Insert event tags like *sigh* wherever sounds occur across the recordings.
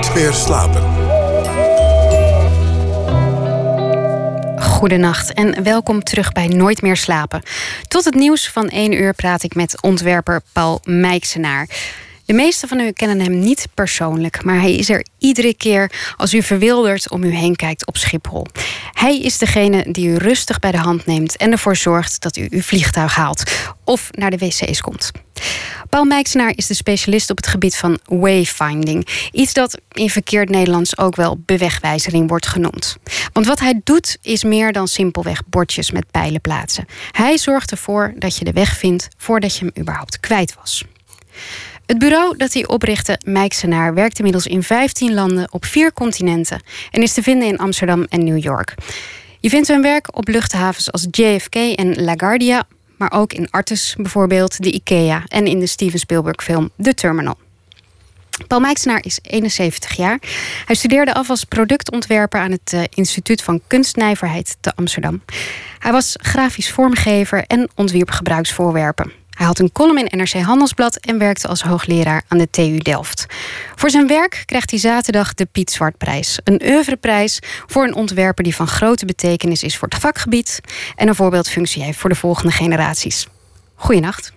Nooit meer slapen. Goedenacht en welkom terug bij Nooit meer slapen. Tot het nieuws van 1 uur praat ik met ontwerper Paul Mijksenaar. De meesten van u kennen hem niet persoonlijk, maar hij is er iedere keer als u verwilderd om u heen kijkt op Schiphol. Hij is degene die u rustig bij de hand neemt en ervoor zorgt dat u uw vliegtuig haalt of naar de wc's komt. Paul Mijksenaar is de specialist op het gebied van wayfinding. Iets dat in verkeerd Nederlands ook wel bewegwijzering wordt genoemd. Want wat hij doet is meer dan simpelweg bordjes met pijlen plaatsen. Hij zorgt ervoor dat je de weg vindt voordat je hem überhaupt kwijt was. Het bureau dat hij oprichtte, Mijksenaar, werkt inmiddels in 15 landen op vier continenten en is te vinden in Amsterdam en New York. Je vindt zijn werk op luchthavens als JFK en LaGuardia, maar ook in Artes bijvoorbeeld, de IKEA en in de Steven Spielberg film The Terminal. Paul Mijksenaar is 71 jaar. Hij studeerde af als productontwerper aan het eh, Instituut van Kunstnijverheid te Amsterdam. Hij was grafisch vormgever en ontwierp gebruiksvoorwerpen. Hij had een column in NRC Handelsblad en werkte als hoogleraar aan de TU Delft. Voor zijn werk krijgt hij zaterdag de Piet Zwartprijs. Een oeuvreprijs voor een ontwerper die van grote betekenis is voor het vakgebied en een voorbeeldfunctie heeft voor de volgende generaties. Goedenacht.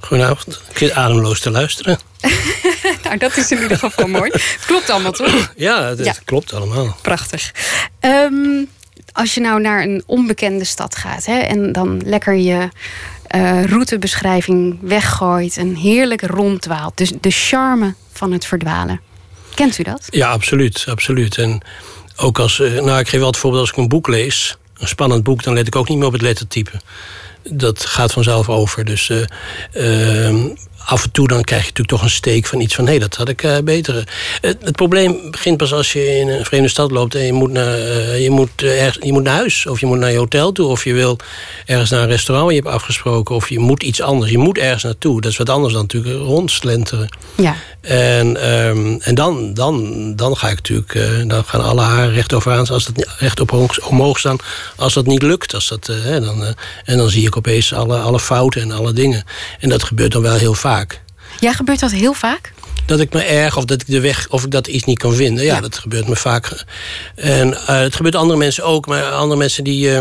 Goedenavond. Ik zit ademloos te luisteren. *laughs* nou, dat is in ieder geval *laughs* mooi. Het klopt allemaal, toch? Ja, het klopt allemaal. Prachtig. Um, als je nou naar een onbekende stad gaat hè, en dan lekker je uh, routebeschrijving weggooit en heerlijk ronddwaalt. Dus de charme van het verdwalen. Kent u dat? Ja, absoluut. absoluut. En ook als, eh, nou, ik geef wel het voorbeeld als ik een boek lees, een spannend boek, dan let ik ook niet meer op het lettertype. Dat gaat vanzelf over. Dus uh, af en toe dan krijg je natuurlijk toch een steek van iets van... hé, hey, dat had ik uh, beter. Het, het, probleem begint pas als je in een vreemde stad loopt... en je moet, naar, uh, je, moet, uh, je moet naar huis, of je moet naar je hotel toe... of je wil ergens naar een restaurant waar je hebt afgesproken... of je moet iets anders, je moet ergens naartoe. Dat is wat anders dan natuurlijk rondslenteren. Ja. En, um, en dan, dan, dan ga ik natuurlijk... dan gaan alle haren recht overaan, als dat recht op omhoog staan... als dat niet lukt. Als dat, dan, en dan zie ik opeens alle, alle fouten en alle dingen. En dat gebeurt dan wel heel vaak. Ja, gebeurt dat heel vaak? Dat ik me erg of dat ik de weg of ik dat iets niet kan vinden. Ja, dat gebeurt me vaak. En uh, het gebeurt andere mensen ook, maar andere mensen die. Uh,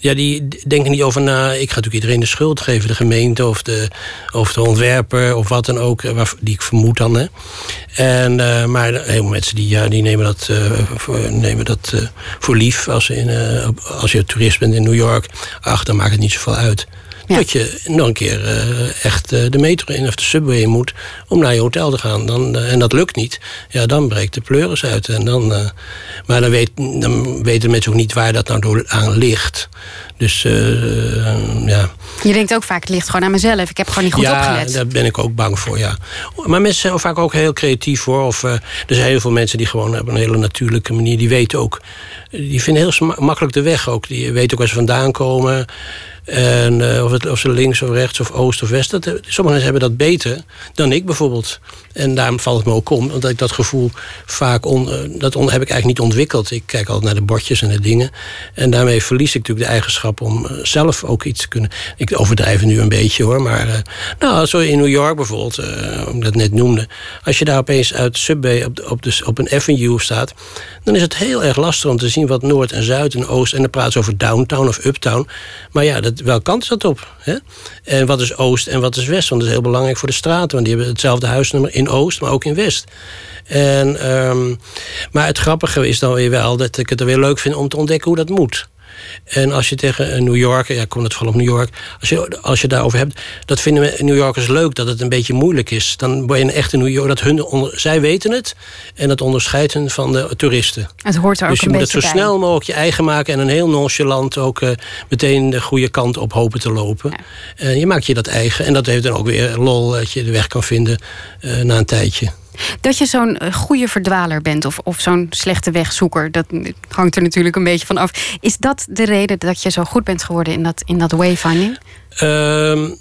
ja, die denken niet over na. Ik ga natuurlijk iedereen de schuld geven, de gemeente of de, of de ontwerper of wat dan ook, eh, waar, die ik vermoed dan. Hè. En, uh, maar heel veel mensen die, ja, die nemen dat, uh, voor, nemen dat voor lief. Als, in, als je toerist bent in New York, ach, dan maakt het niet zoveel uit. Dat je nog een keer uh, echt uh, de metro in of de subway moet om naar je hotel te gaan. Dan, uh, en dat lukt niet. Ja, dan breekt de pleuris uit. En dan, maar dan, weet, dan weten mensen ook niet waar dat nou aan ligt. Dus ja. Je denkt ook vaak, het ligt gewoon aan mezelf. Ik heb gewoon niet goed ja, opgelet. Ja, daar ben ik ook bang voor, ja. Maar mensen zijn vaak ook heel creatief hoor. Of, er zijn heel veel mensen die gewoon op een hele natuurlijke manier... die weten ook, die vinden heel makkelijk de weg ook. Die weten ook waar ze vandaan komen... En uh, of, het, of ze links of rechts of oost of west. Dat, sommige mensen hebben dat beter dan ik bijvoorbeeld. En daarom valt het me ook om. Omdat ik dat gevoel vaak... On, dat on, heb ik eigenlijk niet ontwikkeld. Ik kijk altijd naar de bordjes en de dingen. En daarmee verlies ik natuurlijk de eigenschap om uh, zelf ook iets te kunnen... Ik overdrijf nu een beetje hoor. Maar nou, zo in New York bijvoorbeeld, omdat ik dat net noemde. Als je daar opeens uit Subway op, op, de, op een avenue staat... dan is het heel erg lastig om te zien wat Noord en Zuid en Oost... en dan praat ze over downtown of uptown. Maar ja, dat, welke kant is dat op? Hè? En wat is Oost en wat is West? Want dat is heel belangrijk voor de straten. Want die hebben hetzelfde huisnummer in Oost, maar ook in West. En, um, maar het grappige is dan weer wel dat ik het er weer leuk vind om te ontdekken hoe dat moet. En als je tegen New York, ja, ik kom het vooral op New York, als je, als je daarover hebt, dat vinden New Yorkers leuk dat het een beetje moeilijk is. Dan ben je een echte New York, dat hun onder, zij weten het en dat onderscheidt hun van de toeristen. Het hoort er dus ook je moet het zo bij. snel mogelijk je eigen maken en een heel nonchalant ook uh, meteen de goede kant op hopen te lopen. Ja. En je maakt je dat eigen en dat heeft dan ook weer lol dat je de weg kan vinden uh, na een tijdje. Dat je zo'n goede verdwaler bent of, of zo'n slechte wegzoeker, dat hangt er natuurlijk een beetje van af. Is dat de reden dat je zo goed bent geworden in dat, in dat wayfinding? Um,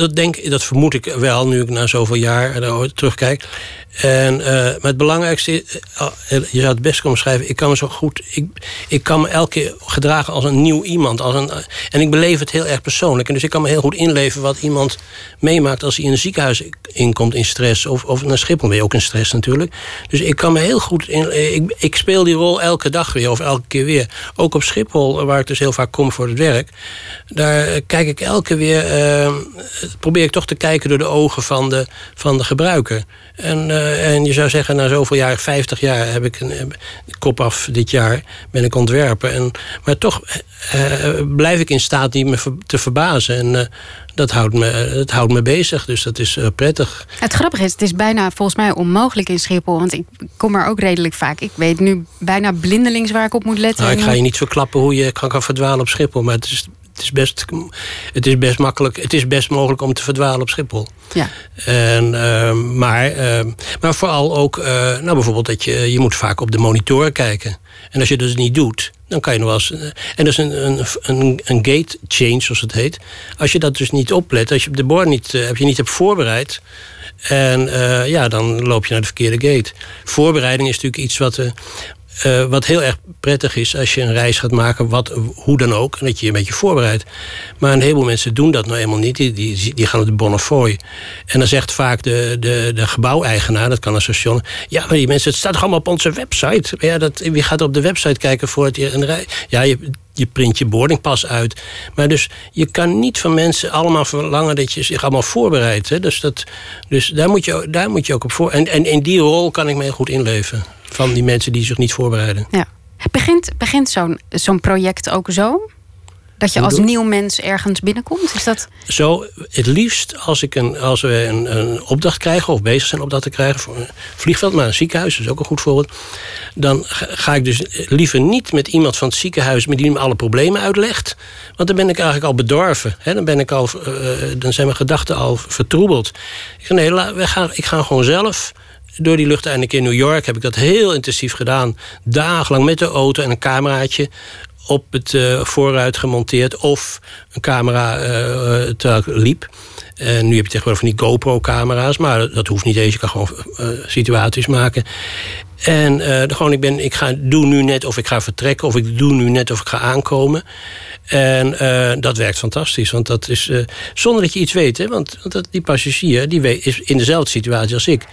dat, denk, dat vermoed ik wel, nu ik na zoveel jaar terugkijk. En, uh, maar het belangrijkste, uh, je zou het best kunnen schrijven. Ik kan me zo goed. Ik, ik kan me elke keer gedragen als een nieuw iemand. Als een, en ik beleef het heel erg persoonlijk. En dus ik kan me heel goed inleven wat iemand meemaakt als hij in een ziekenhuis inkomt in stress. Of, of naar Schiphol je ook in stress natuurlijk. Dus ik kan me heel goed. Ik, ik speel die rol elke dag weer, of elke keer weer. Ook op Schiphol, waar ik dus heel vaak kom voor het werk. Daar kijk ik elke weer. Probeer ik toch te kijken door de ogen van de, van de gebruiker. En, uh, en je zou zeggen, na zoveel jaar, 50 jaar, heb ik een, kop af dit jaar, ben ik ontwerper. En, maar toch uh, blijf ik in staat die me te verbazen. En uh, dat, houdt me, dat houdt me bezig, dus dat is prettig. Het grappige is, het is bijna volgens mij onmogelijk in Schiphol. Want ik kom er ook redelijk vaak. Ik weet nu bijna blindelings waar ik op moet letten. Nou, ik ga je niet verklappen hoe je kan, kan verdwalen op Schiphol. Maar het is het is best, het is best makkelijk. Het is best mogelijk om te verdwalen op Schiphol. Ja. En, uh, maar, uh, maar vooral ook, uh, nou bijvoorbeeld dat je, je moet vaak op de monitoren kijken. En als je dat dus niet doet, dan kan je nog wel eens. En dat is een, een, een, een gate change, zoals het heet. Als je dat dus niet oplet, als je de bord niet, heb je niet hebt voorbereid. En ja, dan loop je naar de verkeerde gate. Voorbereiding is natuurlijk iets wat, uh, wat heel erg prettig is als je een reis gaat maken, wat, hoe dan ook, en dat je je een beetje voorbereidt. Maar een heleboel mensen doen dat nou eenmaal niet. Die, die, gaan op de Bonnefoy. En dan zegt vaak de, de, de gebouweigenaar, dat kan een station. Ja, maar die mensen, het staat allemaal op onze website. Ja, dat, wie gaat op de website kijken voor het een reis? Ja, je, print je boardingpas uit. Maar dus je kan niet van mensen allemaal verlangen dat je zich allemaal voorbereidt. Hè? Dus, dat, dus daar, moet je, daar moet je ook op voor. En, en in die rol kan ik heel goed inleven van die mensen die zich niet voorbereiden. Ja. Begint, begint zo'n zo'n project ook zo? Dat je als nieuw mens ergens binnenkomt? Is dat... Zo, het liefst als, ik een, als we een, een opdracht krijgen... of bezig zijn opdracht te krijgen voor een vliegveld... maar een ziekenhuis is ook een goed voorbeeld... dan ga ik dus liever niet met iemand van het ziekenhuis... met die me alle problemen uitlegt. Want dan ben ik eigenlijk al bedorven. Hè? Dan, ben ik al, uh, dan zijn mijn gedachten al vertroebeld. Ik, ga, nee, we gaan, ik ga gewoon zelf door die lucht eindelijk in New York heb ik dat heel intensief gedaan. Dagenlang met de auto en een cameraatje op het uh, vooruit gemonteerd of een camera uh, terwijl ik liep. En nu heb je tegenwoordig van die GoPro-camera's, maar dat hoeft niet eens. Je kan gewoon situaties maken. En gewoon, ik, ben, ik ga, doe nu net of ik ga vertrekken, of ik doe nu net of ik ga aankomen. En dat werkt fantastisch, want dat is zonder dat je iets weet. Hè, want, want die passagier die is in dezelfde situatie als ik.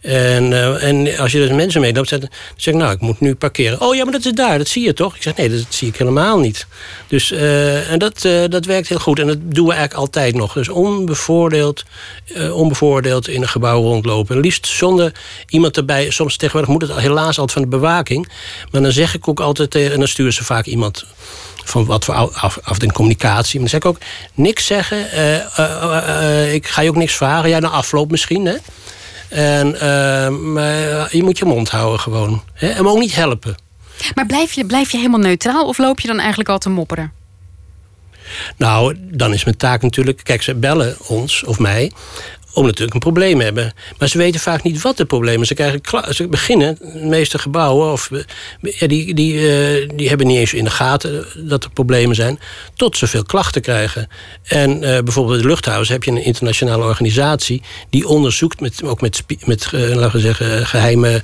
En, uh, en als je dus mensen meeloopt, dan zeg ik, nou, ik moet nu parkeren. Oh ja, maar dat is daar, dat zie je toch? Ik zeg, nee, dat zie ik helemaal niet. Dus, uh, en dat, uh, dat werkt heel goed. En dat doen we eigenlijk altijd nog. Dus onbevoordeeld, onbevoordeeld in een gebouw rondlopen. En liefst zonder iemand erbij. Soms tegenwoordig moet het helaas altijd van de bewaking. Maar dan zeg ik ook altijd en dan sturen ze vaak iemand van wat voor de communicatie. Maar dan zeg ik ook, niks zeggen. ik ga je ook niks vragen. Ja, na afloop misschien, hè? En, uh, maar je moet je mond houden gewoon. Hè? En ook niet helpen. Maar blijf je, blijf je helemaal neutraal of loop je dan eigenlijk al te mopperen? Nou, dan is mijn taak natuurlijk... Kijk, ze bellen ons of mij om natuurlijk een probleem hebben. Maar ze weten vaak niet wat de probleem is. Ze, krijgen ze beginnen, de meeste gebouwen, of, ja, die, die, uh, die hebben niet eens in de gaten dat er problemen zijn, tot ze veel klachten krijgen. En uh, bijvoorbeeld in de luchthaven heb je een internationale organisatie die onderzoekt, met, ook met, met uh, laten we zeggen, geheime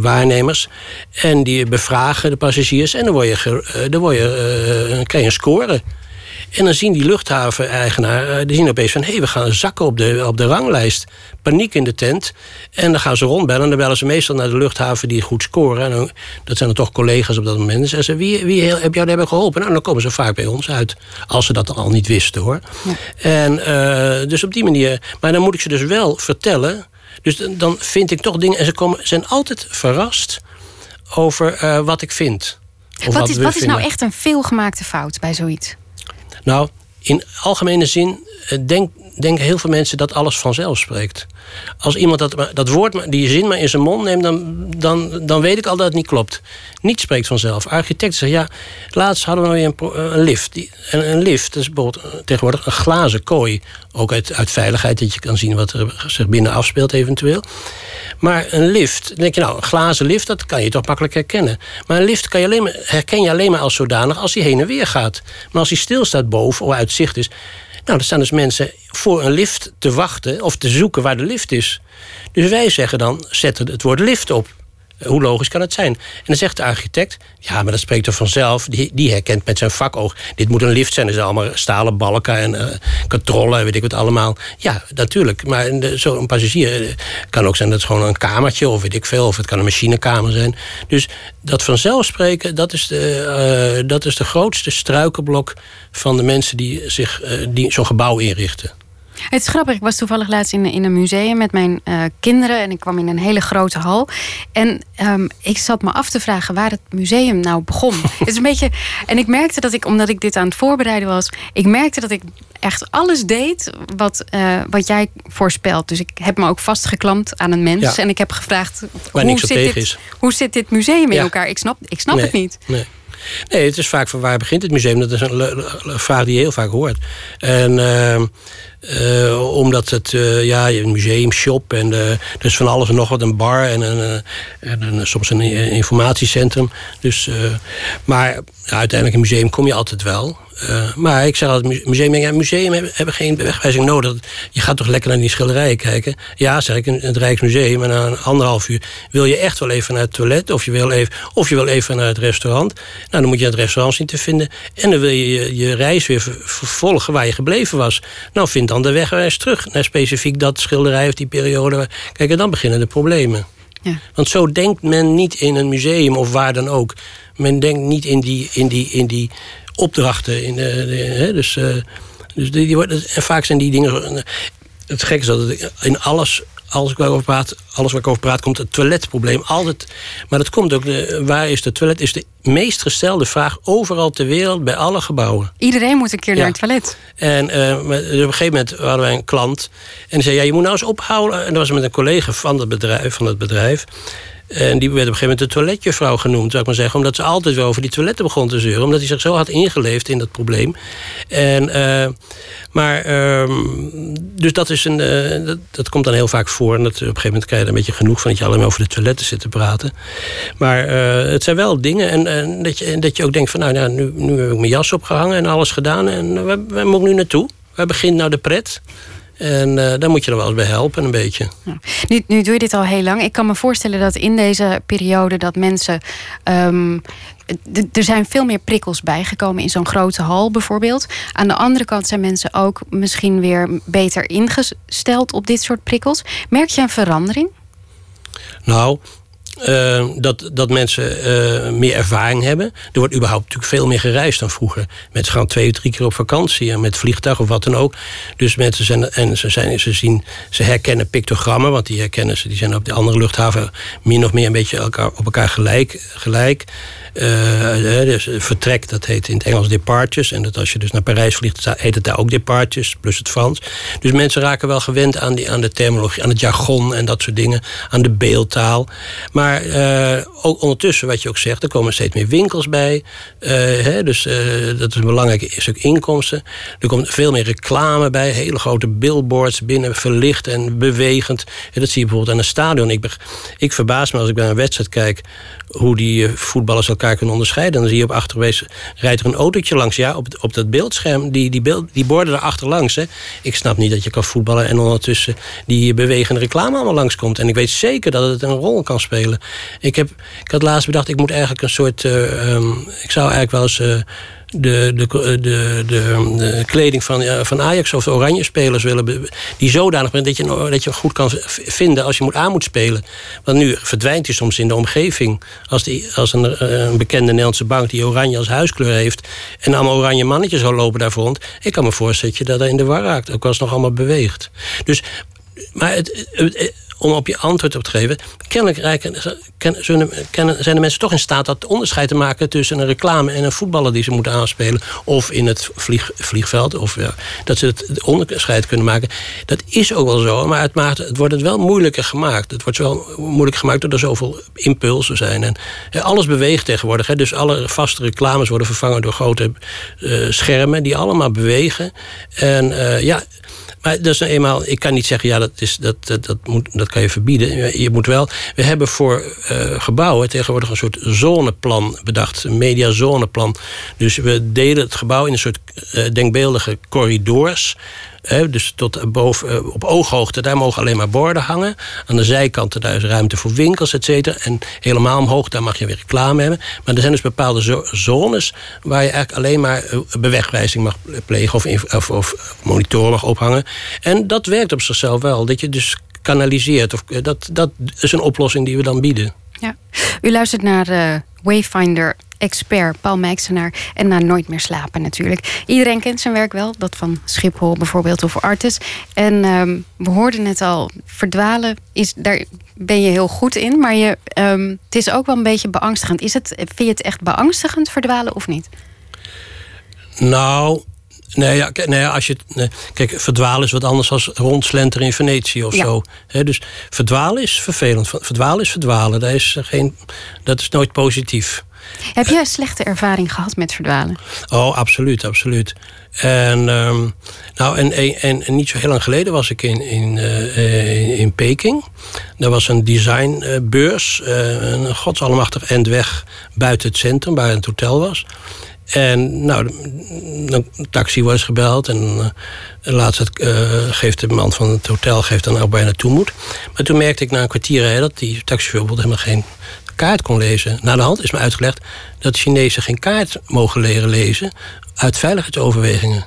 waarnemers. En die bevragen de passagiers en dan, word je, dan, word je, krijg je een score. En dan zien die luchthaven-eigenaar, eh, die zien opeens van... hé, hey, we gaan zakken op de, op de ranglijst. Paniek in de tent. En dan gaan ze rondbellen. En dan bellen ze meestal naar de luchthaven die goed scoren. En dan, dat zijn dan toch collega's op dat moment. En zeggen ze, wie, wie heb jou daarbij geholpen? Nou, dan komen ze vaak bij ons uit. Als ze dat al niet wisten, hoor. Ja. En uh, dus op die manier... Maar dan moet ik ze dus wel vertellen... Dus dan vind ik toch dingen... En ze komen, zijn altijd verrast over uh, wat ik vind. Of wat, is, wat is nou echt een veelgemaakte fout bij zoiets? Nou, in algemene zin eh, denk, denken heel veel mensen dat alles vanzelf spreekt. Als iemand dat, dat woord, die zin maar in zijn mond neemt, dan, dan, dan weet ik al dat het niet klopt. Niet spreekt vanzelf. Architecten zeggen, ja, laatst hadden we weer een, lift. Die, een, lift is bijvoorbeeld eh, tegenwoordig een glazen kooi. Ook uit, uit veiligheid, dat je kan zien wat er zich binnen afspeelt eventueel. Maar een lift, denk je nou, een glazen lift, dat kan je toch makkelijk herkennen. Maar een lift kan je alleen herken je alleen maar als zodanig als hij heen en weer gaat. Maar als hij stilstaat boven of uit zicht is, Nou, er staan dus mensen voor een lift te wachten of te zoeken waar de lift is. Dus wij zeggen dan, zet het woord lift op. Hoe logisch kan het zijn? En dan zegt de architect: Ja, maar dat spreekt er vanzelf. Die, die herkent met zijn vakoog. Dit moet een lift zijn. Er zijn allemaal stalen balken en uh, katrollen, weet ik wat allemaal. Ja, natuurlijk. Maar zo'n passagier uh, kan ook zijn dat het gewoon een kamertje of weet ik veel. Of het kan een machinekamer zijn. Dus dat vanzelf spreken, dat is de, dat is de grootste struikelblok van de mensen die, zich, die zo'n gebouw inrichten. Het is grappig. Ik was toevallig laatst in, in een museum met mijn uh, kinderen. En ik kwam in een hele grote hal. En um, ik zat me af te vragen waar het museum nou begon. *laughs* het is een beetje. En ik merkte dat ik, omdat ik dit aan het voorbereiden was. Ik merkte dat ik echt alles deed wat, uh, wat jij voorspelt. Dus ik heb me ook vastgeklampt aan een mens. Ja. En ik heb gevraagd. Hoe zit, dit, is. hoe zit dit museum in elkaar? Ik snap, ik snap nee, het niet. Nee. Nee, het is vaak van waar begint het museum? Dat is een vraag die je heel vaak hoort. En uh, uh, omdat het, uh, ja, een museumshop en er is van alles en nog wat, een bar en, een, en een, soms een informatiecentrum. Dus, maar uiteindelijk een museum kom je altijd wel. Uh, maar ik zeg altijd, museum, ja, museum hebben, hebben geen wegwijzing nodig. Je gaat toch lekker naar die schilderijen kijken? Ja, zeg ik, in het Rijksmuseum. En na een anderhalf uur wil je echt wel even naar het toilet... of je wil even, of je wil even naar het restaurant. Nou, dan moet je het restaurant zien te vinden. En dan wil je je, je reis weer vervolgen waar je gebleven was. Nou, vind dan de wegwijs terug naar specifiek dat schilderij of die periode. Kijk, en dan beginnen de problemen. Ja. Want zo denkt men niet in een museum of waar dan ook. Men denkt niet in die, in die, in die opdrachten. In de, hè, dus uh, dus die, die, en vaak zijn die dingen. Het gekke is dat in alles alles waar ik over praat, alles waar ik over praat, komt het toiletprobleem altijd. Maar dat komt ook, de, waar is het toilet? Is de meest gestelde vraag overal ter wereld, bij alle gebouwen. Iedereen moet een keer ja. naar het toilet. En uh, op een gegeven moment hadden wij een klant. En die zei, ja, je moet nou eens ophouden. En dat was met een collega van het bedrijf. Van het bedrijf. En die werd op een gegeven moment de toiletjuffrouw genoemd, zou ik maar zeggen. Omdat ze altijd wel over die toiletten begon te zeuren. Omdat hij zich zo had ingeleefd in dat probleem. En, uh, maar, uh, dus dat is een. Uh, dat, komt dan heel vaak voor. En dat, op een gegeven moment krijg je er een beetje genoeg van dat je alleen over de toiletten zit te praten. Maar uh, het zijn wel dingen. En, en dat, je, dat je ook denkt van, nou, nou nu, nu heb ik mijn jas opgehangen en alles gedaan. En waar, waar moet ik nu naartoe? Waar begint nou de pret? En uh, daar moet je er wel eens bij helpen, een beetje. Nu, nu doe je dit al heel lang. Ik kan me voorstellen dat in deze periode dat mensen. Um, er zijn veel meer prikkels bijgekomen in zo'n grote hal bijvoorbeeld. Aan de andere kant zijn mensen ook misschien weer beter ingesteld op dit soort prikkels. Merk je een verandering? Nou, uh, dat, dat mensen uh, meer ervaring hebben. Er wordt überhaupt natuurlijk veel meer gereisd dan vroeger. Mensen gaan twee, drie keer op vakantie en met vliegtuig of wat dan ook. Dus mensen zijn, en ze, zijn, ze, zien, ze herkennen pictogrammen, want die herkennen ze. Die zijn op de andere luchthaven min of meer een beetje elkaar, op elkaar gelijk. gelijk. Uh, dus vertrek, dat heet in het Engels departures. En dat als je dus naar Parijs vliegt, heet het daar ook departures, plus het Frans. Dus mensen raken wel gewend aan, die, aan de terminologie, aan het jargon en dat soort dingen, aan de beeldtaal. Maar uh, ook ondertussen, wat je ook zegt, er komen steeds meer winkels bij. Hè, dus dat is een belangrijk stuk inkomsten. Er komt veel meer reclame bij, hele grote billboards binnen, verlicht en bewegend. En dat zie je bijvoorbeeld aan een stadion. Ik, ik verbaas me als ik bij een wedstrijd kijk hoe die voetballers elkaar kunnen onderscheiden. Dan zie je op achterwees rijdt er een autootje langs. Ja, op, op dat beeldscherm, die, die, beeld, die borden erachter langs. Hè. Ik snap niet dat je kan voetballen en ondertussen die bewegende reclame allemaal langskomt. En ik weet zeker dat het een rol kan spelen. Ik, heb, ik had laatst bedacht, ik moet eigenlijk een soort. Uh, um, ik zou eigenlijk wel eens. Uh, de, de, de, de, de kleding van, van Ajax of de Oranje spelers willen. die zodanig bent dat je, dat je goed kan vinden als je moet aan moet spelen. Want nu verdwijnt hij soms in de omgeving. Als, die, als een, een bekende Nederlandse bank die oranje als huiskleur heeft. en allemaal oranje mannetjes zou lopen daar rond. Ik kan me voorstellen dat dat in de war raakt. Ook als het nog allemaal beweegt. Dus maar het, om op je antwoord op te geven. Kennelijk zijn de mensen toch in staat dat onderscheid te maken tussen een reclame en een voetballer die ze moeten aanspelen. Of in het vlieg, vliegveld. Of ja, dat ze het onderscheid kunnen maken. Dat is ook wel zo, maar het, maakt, het wordt het wel moeilijker gemaakt. Het wordt wel moeilijk gemaakt doordat er zoveel impulsen zijn. En alles beweegt tegenwoordig. Hè, dus alle vaste reclames worden vervangen door grote uh, schermen die allemaal bewegen. En uh, ja. Maar dat is nou eenmaal, ik kan niet zeggen, ja, dat, is, dat, dat, moet, dat kan je verbieden. Je moet wel. We hebben voor gebouwen tegenwoordig een soort zoneplan bedacht, een mediazoneplan. Dus we delen het gebouw in een soort denkbeeldige corridors dus tot boven, eh, op ooghoogte, daar mogen alleen maar borden hangen. Aan de zijkanten daar is ruimte voor winkels, et cetera. En helemaal omhoog, daar mag je weer reclame hebben. Maar er zijn dus bepaalde zones waar je eigenlijk alleen maar eh, bewegwijzing mag plegen of, of, of monitoren mag ophangen. En dat werkt op zichzelf wel. Dat je dus kanaliseert. Of, eh, dat, dat is een oplossing die we dan bieden. Ja. U luistert naar uh, Wayfinder expert Paul Mijksenaar. En na Nooit meer slapen natuurlijk. Iedereen kent zijn werk wel. Dat van Schiphol bijvoorbeeld of Artis. En um, we hoorden het al. Verdwalen, is, daar ben je heel goed in. Maar je, um, het is ook wel een beetje beangstigend. Is het, vind je het echt beangstigend verdwalen of niet? Nou, Nee, ja, nee, als je, nee, kijk, verdwalen is wat anders dan rondslenteren in Venetië of zo. dus verdwalen is vervelend. Verdwalen is verdwalen. Dat is, geen, dat is nooit positief. Heb je een slechte ervaring gehad met verdwalen? Oh, absoluut, absoluut. En, um, nou, en, en, en, niet zo heel lang geleden was ik in, in, uh, in Peking. Daar was een designbeurs, uh, een godsallemachtig end weg buiten het centrum, waar het hotel was. En nou, een taxi wordt gebeld en uh, laatst uh, geeft de man van het hotel geeft dan ook je naartoe moet. Maar toen merkte ik na een kwartier rijden dat die taxichauffeur helemaal geen kaart kon lezen. Na de hand is me uitgelegd dat Chinezen geen kaart mogen leren lezen uit veiligheidsoverwegingen.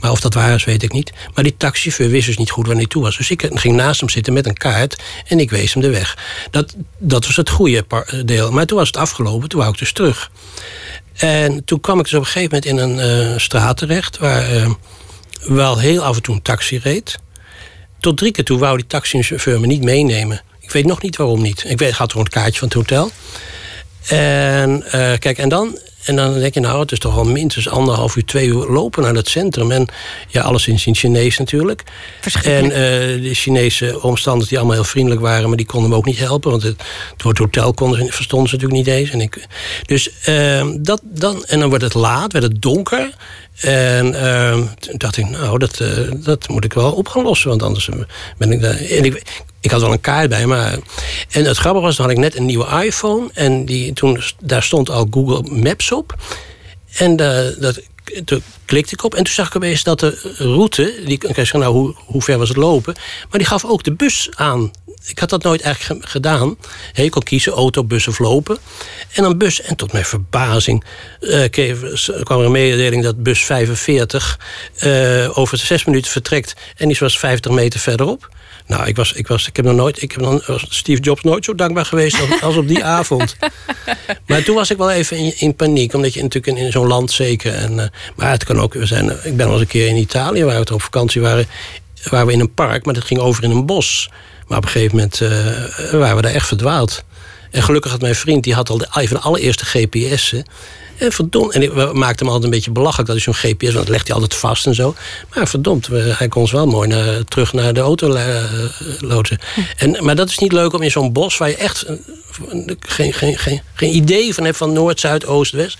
Maar of dat waar is, weet ik niet. Maar die taxichauffeur wist dus niet goed waar hij toe was. Dus ik ging naast hem zitten met een kaart en ik wees hem de weg. Dat, dat was het goede deel. Maar toen was het afgelopen, toen wou ik dus terug. En toen kwam ik dus op een gegeven moment in een uh, straat terecht... waar uh, wel heel af en toe een taxi reed. Tot drie keer toe wou die taxichauffeur me niet meenemen. Ik weet nog niet waarom niet. Ik weet, gaat om het kaartje van het hotel. En uh, kijk, en dan, en dan denk je, nou, het is toch al minstens anderhalf uur, twee uur lopen naar het centrum. En ja, alleszins in Chinees natuurlijk. En uh, de Chinese omstanders die allemaal heel vriendelijk waren, maar die konden me ook niet helpen. Want het, het hotel konden ze, verstonden ze natuurlijk niet eens. En ik, dus uh, dat dan, en dan wordt het laat, werd het donker. En uh, toen dacht ik, nou, dat, uh, dat moet ik wel op gaan lossen. Want anders ben ik daar. En ik, had wel een kaart bij, maar. En het grappige was, dan had ik net een nieuwe iPhone. En die, toen, daar stond al Google Maps op. En uh, dat, toen klikte ik op. En toen zag ik opeens dat de route. Die, ik zei, nou, hoe, hoe ver was het lopen? Maar die gaf ook de bus aan. Ik had dat nooit eigenlijk gedaan. je kon kiezen auto, bus of lopen. En dan bus. En tot mijn verbazing uh, kwam er een mededeling dat bus 45 uh, over zes minuten vertrekt. En die was 50 meter verderop. Nou, ik, was, ik, was, ik heb nog nooit, ik heb nog, Steve Jobs nooit zo dankbaar geweest als, op die *laughs* avond. Maar toen was ik wel even in, in paniek, omdat je natuurlijk in, in zo'n land zeker. En, uh, maar het kan ook, zijn, ik ben al eens een keer in Italië waar we op vakantie waren, waren we in een park, maar dat ging over in een bos. Maar op een gegeven moment uh, waren we daar echt verdwaald. En gelukkig had mijn vriend, die had al de, van de allereerste GPS'en. En verdomd, en we maakten hem altijd een beetje belachelijk dat hij zo'n GPS, want dat legt hij altijd vast en zo. Maar verdomd, hij kon ons wel mooi naar, terug naar de auto uh, loodsen. En, maar dat is niet leuk om in zo'n bos waar je echt geen, geen, geen, geen idee van hebt van Noord, Zuid, Oost, West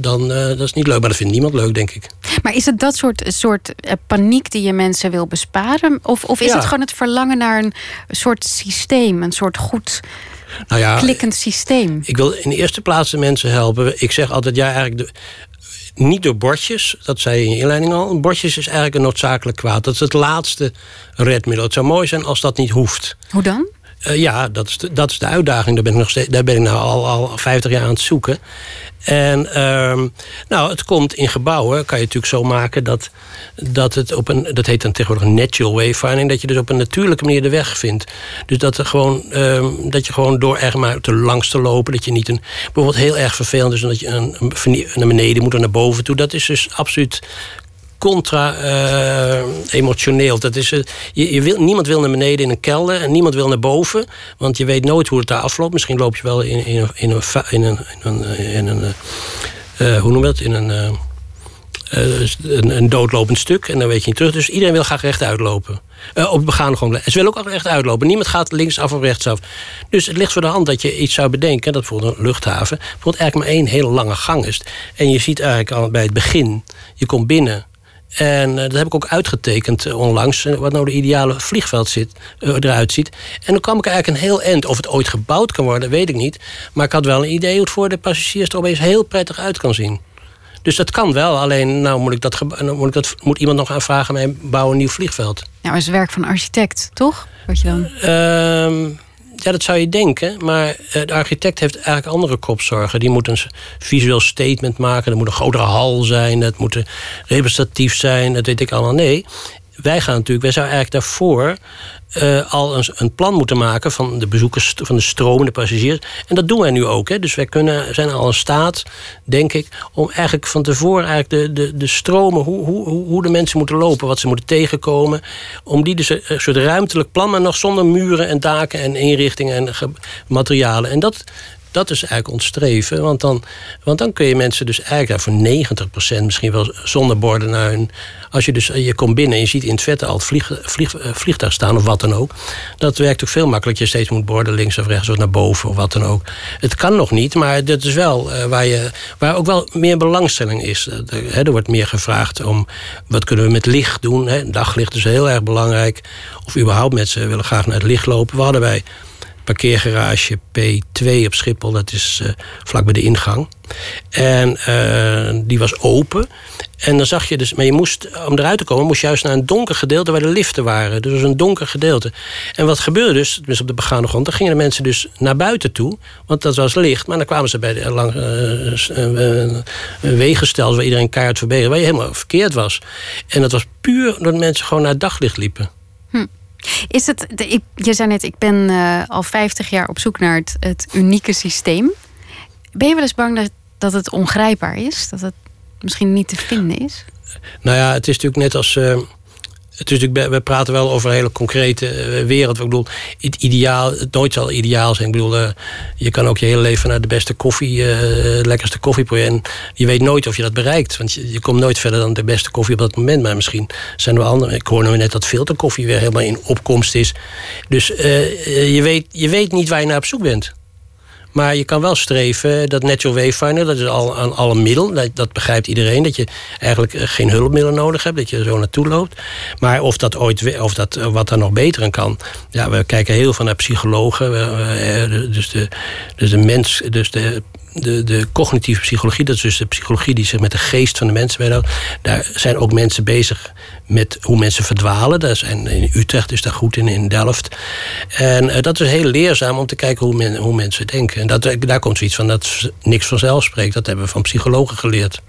dan uh, dat is niet leuk. Maar dat vindt niemand leuk, denk ik. Maar is het dat soort, soort uh, paniek die je mensen wil besparen? Of, of is het gewoon het verlangen naar een soort systeem, een soort goed nou ja, klikkend systeem? Ik wil in de eerste plaats de mensen helpen. Ik zeg altijd, ja, eigenlijk de, niet door bordjes, dat zei je in je inleiding al. Bordjes is eigenlijk een noodzakelijk kwaad. Dat is het laatste redmiddel. Het zou mooi zijn als dat niet hoeft. Hoe dan? Uh, ja, dat is, de, dat is de uitdaging. Daar ben ik, nog daar ben ik nou al, al 50 jaar aan het zoeken. En uh, nou, het komt in gebouwen, kan je natuurlijk zo maken dat, dat het op een, dat heet dan tegenwoordig natural wayfinding, dat je dus op een natuurlijke manier de weg vindt. Dus dat, er gewoon, uh, dat je gewoon door er maar te langs te lopen, dat je niet een, bijvoorbeeld heel erg vervelend is, dat je een, naar beneden moet of naar boven toe. Dat is dus absoluut contra-emotioneel. dat is, uh, je, je wil, niemand wil naar beneden in een kelder en niemand wil naar boven. Want je weet nooit hoe het daar afloopt. Misschien loop je wel in, in, in, een, in een, een, in een hoe noem je dat? In een, een, een, doodlopend stuk. En dan weet je niet terug. Dus iedereen wil graag rechtuit lopen. Uh, op begaande grond. Ze willen ook recht uitlopen. Niemand gaat linksaf of rechtsaf. Dus het ligt voor de hand dat je iets zou bedenken. Dat bijvoorbeeld een luchthaven. Bijvoorbeeld eigenlijk maar één hele lange gang is. En je ziet eigenlijk al bij het begin. Je komt binnen En dat heb ik ook uitgetekend onlangs, wat nou de ideale vliegveld zit, eruit ziet. En dan kwam ik eigenlijk een heel eind. Of het ooit gebouwd kan worden, weet ik niet. Maar ik had wel een idee hoe het voor de passagiers er opeens heel prettig uit kan zien. Dus dat kan wel. Alleen nou moet, ik dat, moet, ik dat, moet iemand nog aanvragen mij bouwen een nieuw vliegveld. Nou, is werk van architect, toch? Wat je dan... Ehm, ja, dat zou je denken. Maar eh, de architect heeft eigenlijk andere kopzorgen. Die moet een visueel statement maken. Er moet een grotere hal zijn. Het moet representatief zijn. Dat weet ik allemaal. Nee, wij gaan natuurlijk, wij zouden eigenlijk daarvoor uh, al een, een, plan moeten maken van de bezoekers, van de stromende passagiers. En dat doen wij nu ook. Hè. Dus wij kunnen, zijn al in staat, denk ik, om eigenlijk van tevoren eigenlijk de, de, de stromen, hoe, hoe, hoe de mensen moeten lopen, wat ze moeten tegenkomen. Om die dus een soort ruimtelijk plan, maar nog zonder muren en daken en inrichtingen en materialen. En dat dat is eigenlijk ons streven. Want dan, want dan kun je mensen dus eigenlijk voor 90% misschien wel zonder borden naar hun. Als je dus je komt binnen en je ziet in het vette al het vlieg, eh, vliegtuig staan of wat dan ook. Dat werkt ook veel makkelijker. Je steeds moet borden links of rechts of naar boven of wat dan ook. Het kan nog niet, maar dat is wel uh, waar, je, waar ook wel meer belangstelling is. Uh, er wordt meer gevraagd om wat kunnen we met licht doen. Daglicht is heel erg belangrijk. Of überhaupt mensen willen graag naar het licht lopen. Hadden wij parkeergarage P2 op Schiphol. Dat is uh, vlak bij de ingang. En uh, die was open. En dan zag je dus, maar je moest, om eruit te komen, moest je juist naar een donker gedeelte waar de liften waren. Dus een donker gedeelte. En wat gebeurde dus, dus op de begane grond, dan gingen de mensen dus naar buiten toe, want dat was licht. Maar dan kwamen ze bij de lang, uh, wegenstelsel waar iedereen kaart verbeteren, waar je helemaal verkeerd was. En dat was puur omdat mensen gewoon naar daglicht liepen. Is het, je zei net, ik ben uh, al 50 jaar op zoek naar het, het, unieke systeem. Ben je wel eens bang dat, dat het ongrijpbaar is? Dat het misschien niet te vinden is? Nou ja, het is natuurlijk net als. Uh, natuurlijk, we praten wel over een hele concrete eh, wereld. Ik bedoel, het ideaal, het nooit zal ideaal zijn. Ik bedoel, uh, je kan ook je hele leven naar de beste koffie, uh, lekkerste koffie En je weet nooit of je dat bereikt. Want je, je, komt nooit verder dan de beste koffie op dat moment. Maar misschien zijn er andere. Ik hoorde net dat filterkoffie weer helemaal in opkomst is. Dus je, weet, je weet niet waar je naar op zoek bent. Maar je kan wel streven dat natural wayfinder, dat is al een, al een middel. Dat, dat, begrijpt iedereen. Dat je eigenlijk eh, geen hulpmiddelen nodig hebt. Dat je er zo naartoe loopt. Maar of dat ooit, of dat eh, wat er nog beter aan kan. Ja, we kijken heel veel naar psychologen. Eh, dus de, dus de mens, dus de de, de cognitieve psychologie, dat is dus de psychologie die zich met de geest van de mensen bezighoudt. Daar zijn ook mensen bezig met hoe mensen verdwalen. Daar zijn, in Utrecht is daar goed in, in Delft. En uh, dat is heel leerzaam om te kijken hoe, men, hoe mensen denken. En dat, daar komt zoiets van dat niks vanzelf spreekt. Dat hebben we van psychologen geleerd.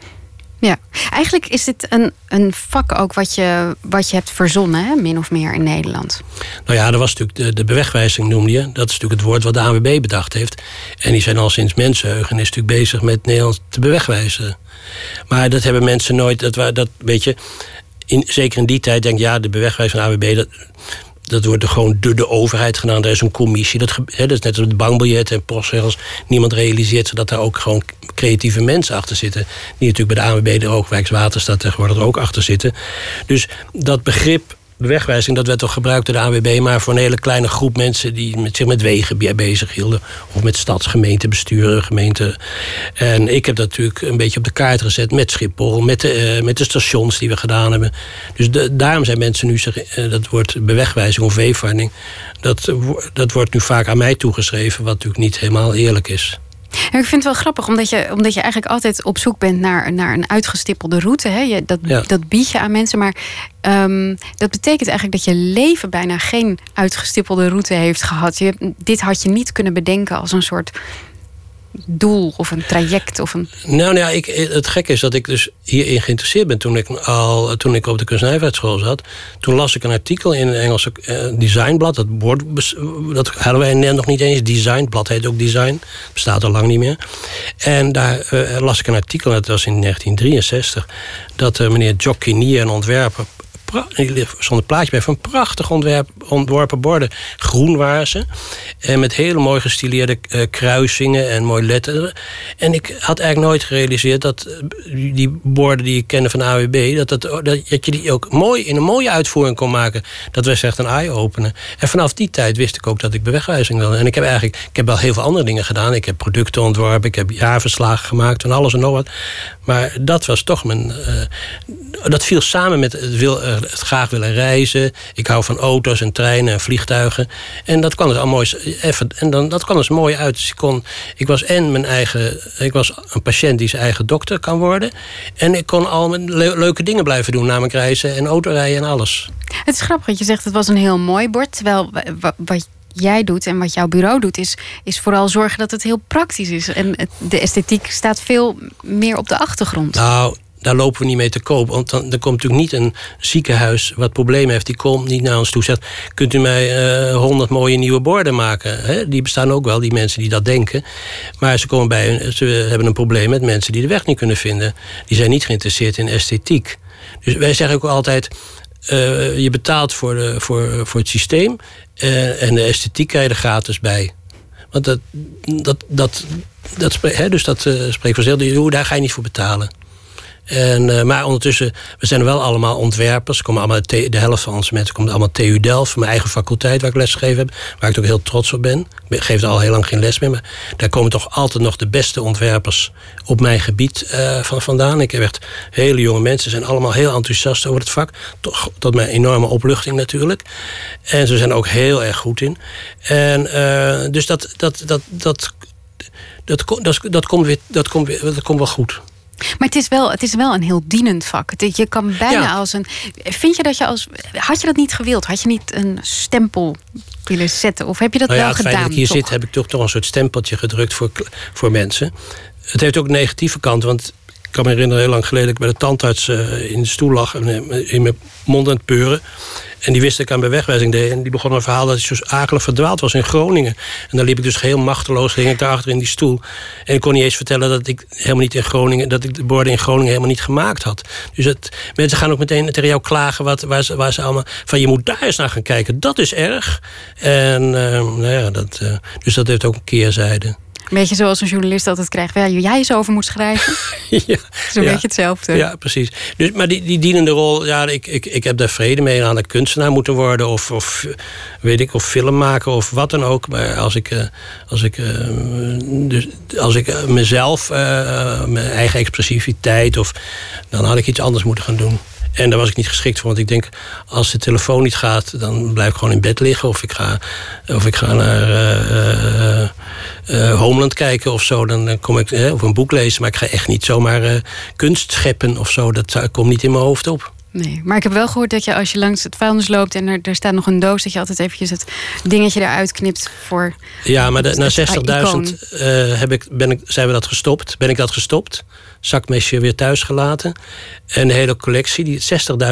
Ja, eigenlijk is dit een, een vak ook wat je, wat je hebt verzonnen, hè? min of meer in Nederland. Nou ja, dat was natuurlijk de, de bewegwijzing, noemde je. Dat is natuurlijk het woord wat de ANWB bedacht heeft. En die zijn al sinds mensenheugen is natuurlijk bezig met Nederland te bewegwijzen. Maar dat hebben mensen nooit, dat, dat weet je, in, zeker in die tijd denk ja, de bewegwijzing van de AWB, dat, dat wordt er gewoon door de overheid gedaan. Er is een commissie. Dat, dat is net als het bankbiljet en postregels. Niemand realiseert zich dat daar ook gewoon creatieve mensen achter zitten. Die natuurlijk bij de ANWB, de Oogwijkswaterstaat tegenwoordig er ook achter zitten. Dus dat begrip wegwijzing, dat werd toch gebruikt door de AWB, maar voor een hele kleine groep mensen die met, zich met wegen bezig hielden. Of met stadsgemeentebesturen, gemeenten. En ik heb dat natuurlijk een beetje op de kaart gezet met Schiphol, met de, uh, met de stations die we gedaan hebben. Dus de, daarom zijn mensen nu, zich, uh, dat wordt bewegwijzing of weefvaarding, dat, dat wordt nu vaak aan mij toegeschreven, wat natuurlijk niet helemaal eerlijk is. Ik vind het wel grappig, omdat je, omdat je eigenlijk altijd op zoek bent naar, naar een uitgestippelde route. Hè? Je, dat, dat bied je aan mensen. Maar um, dat betekent eigenlijk dat je leven bijna geen uitgestippelde route heeft gehad. Je, dit had je niet kunnen bedenken als een soort doel of een traject? Of een... Nou, nou ja, ik, het gekke is dat ik dus hierin geïnteresseerd ben. Toen ik, al, toen ik op de kunstnijverheidsschool zat, toen las ik een artikel in een Engelse uh, designblad. Dat, dat hadden wij net nog niet eens. Designblad heet ook design. Bestaat al lang niet meer. En daar uh, las ik een artikel, dat was in 1963, dat uh, meneer Jock Kinnear, een ontwerper, stond een plaatje bij van prachtig ontwerp, ontworpen borden. Groen waren ze. En met hele mooi gestileerde uh, kruisingen en mooi letteren. En ik had eigenlijk nooit gerealiseerd dat die borden die ik kende van AWB... Dat, dat, dat, je die ook mooi in een mooie uitvoering kon maken. Dat was echt een eye-opener. En vanaf die tijd wist ik ook dat ik bewegwijzing wilde. En ik heb eigenlijk ik heb wel heel veel andere dingen gedaan. Ik heb producten ontworpen, ik heb jaarverslagen gemaakt en alles en nog wat. Maar dat was toch mijn. Uh, dat viel samen met het, wil, het, graag willen reizen. Ik hou van auto's en treinen en vliegtuigen. En dat kwam er al mooi, even, en dan, dat kwam dus mooi uit. Dus ik, kon, ik was en mijn eigen. Ik was een patiënt die zijn eigen dokter kan worden. En ik kon al mijn leuke dingen blijven doen, namelijk reizen en autorijden en alles. Het is grappig dat je zegt het was een heel mooi bord. Terwijl wat jij doet en wat jouw bureau doet, is, is vooral zorgen dat het heel praktisch is. En de esthetiek staat veel meer op de achtergrond. Nou, daar lopen we niet mee te koop. Want dan, komt natuurlijk niet een ziekenhuis wat problemen heeft. Die komt niet naar ons toe zegt... kunt u mij eh, honderd mooie nieuwe borden maken? Die bestaan ook wel, die mensen die dat denken. Maar ze, komen bij, ze hebben een probleem met mensen die de weg niet kunnen vinden. Die zijn niet geïnteresseerd in esthetiek. Dus wij zeggen ook altijd... Uh, je betaalt voor, de, voor, voor het systeem. Uh, en de esthetiek krijg je er gratis bij. Want dat, dat, dat, dat, hè, dus dat uh, spreekt vanzelf. Daar ga je niet voor betalen. En, uh, maar ondertussen, we zijn wel allemaal ontwerpers. Komen allemaal de, helft van onze mensen komt allemaal TU Delft, mijn eigen faculteit waar ik lesgegeven heb. Waar ik ook heel trots op ben. Ik geef er al heel lang geen les meer. Maar daar komen toch altijd nog de beste ontwerpers op mijn gebied uh, van vandaan. Ik heb echt hele jonge mensen, zijn allemaal heel enthousiast over het vak. Toch, tot mijn enorme opluchting natuurlijk. En ze zijn ook heel erg goed in. En uh, dus dat, dat, dat, dat, dat, dat, dat, dat, komt weer, dat, komt weer, dat komt wel goed. Maar het is wel, het is wel een heel dienend vak. Je kan bijna als een. Vind je dat je als. Had je dat niet gewild? Had je niet een stempel willen zetten? Of heb je dat nou ja, wel het gedaan? dat ik hier zit, heb ik toch, toch een soort stempeltje gedrukt voor, voor mensen. Het heeft ook een negatieve kant, want ik kan me herinneren, heel lang geleden, dat ik bij de tandarts uh, in de stoel lag en in mijn mond aan het peuren. En die wist dat ik aan mijn wegwijzing deed. En die begon een verhaal dat hij zo akelig verdwaald was in Groningen. En dan liep ik dus heel machteloos, ging ik daarachter in die stoel. En ik kon niet eens vertellen dat ik helemaal niet in Groningen, dat ik de borden in Groningen helemaal niet gemaakt had. Dus het, mensen gaan ook meteen tegen jou klagen wat, waar, ze, waar ze allemaal. van je moet daar eens naar gaan kijken. Dat is erg. En uh, nou ja, dat, uh, dus dat heeft ook een keerzijde. Een beetje zoals een journalist altijd krijgt. Waar jij eens over moet schrijven. *laughs* ja, Zo'n ja. beetje hetzelfde. Ja, precies. Dus, maar die, die dienende rol, ja, ik, ik, ik heb daar vrede mee aan de kunstenaar moeten worden. Of, of weet ik, of film maken of wat dan ook. Maar als ik, als ik, dus als ik mezelf, mijn eigen expressiviteit, of, dan had ik iets anders moeten gaan doen. En daar was ik niet geschikt voor. Want ik denk, als de telefoon niet gaat, dan blijf ik gewoon in bed liggen. Of ik ga, of ik ga naar uh, Homeland kijken of zo. Dan kom ik, of een boek lezen. Maar ik ga echt niet zomaar kunst scheppen of zo. Dat komt niet in mijn hoofd op. Nee, maar ik heb wel gehoord dat je als je langs het vuilnis loopt en er, er staat nog een doos, dat je altijd eventjes het dingetje eruit knipt voor. Ja, maar de, na 60.000 uh, heb ik, ben ik, zijn we dat gestopt. Ben ik dat gestopt. Zakmesje weer thuis gelaten. En de hele collectie, die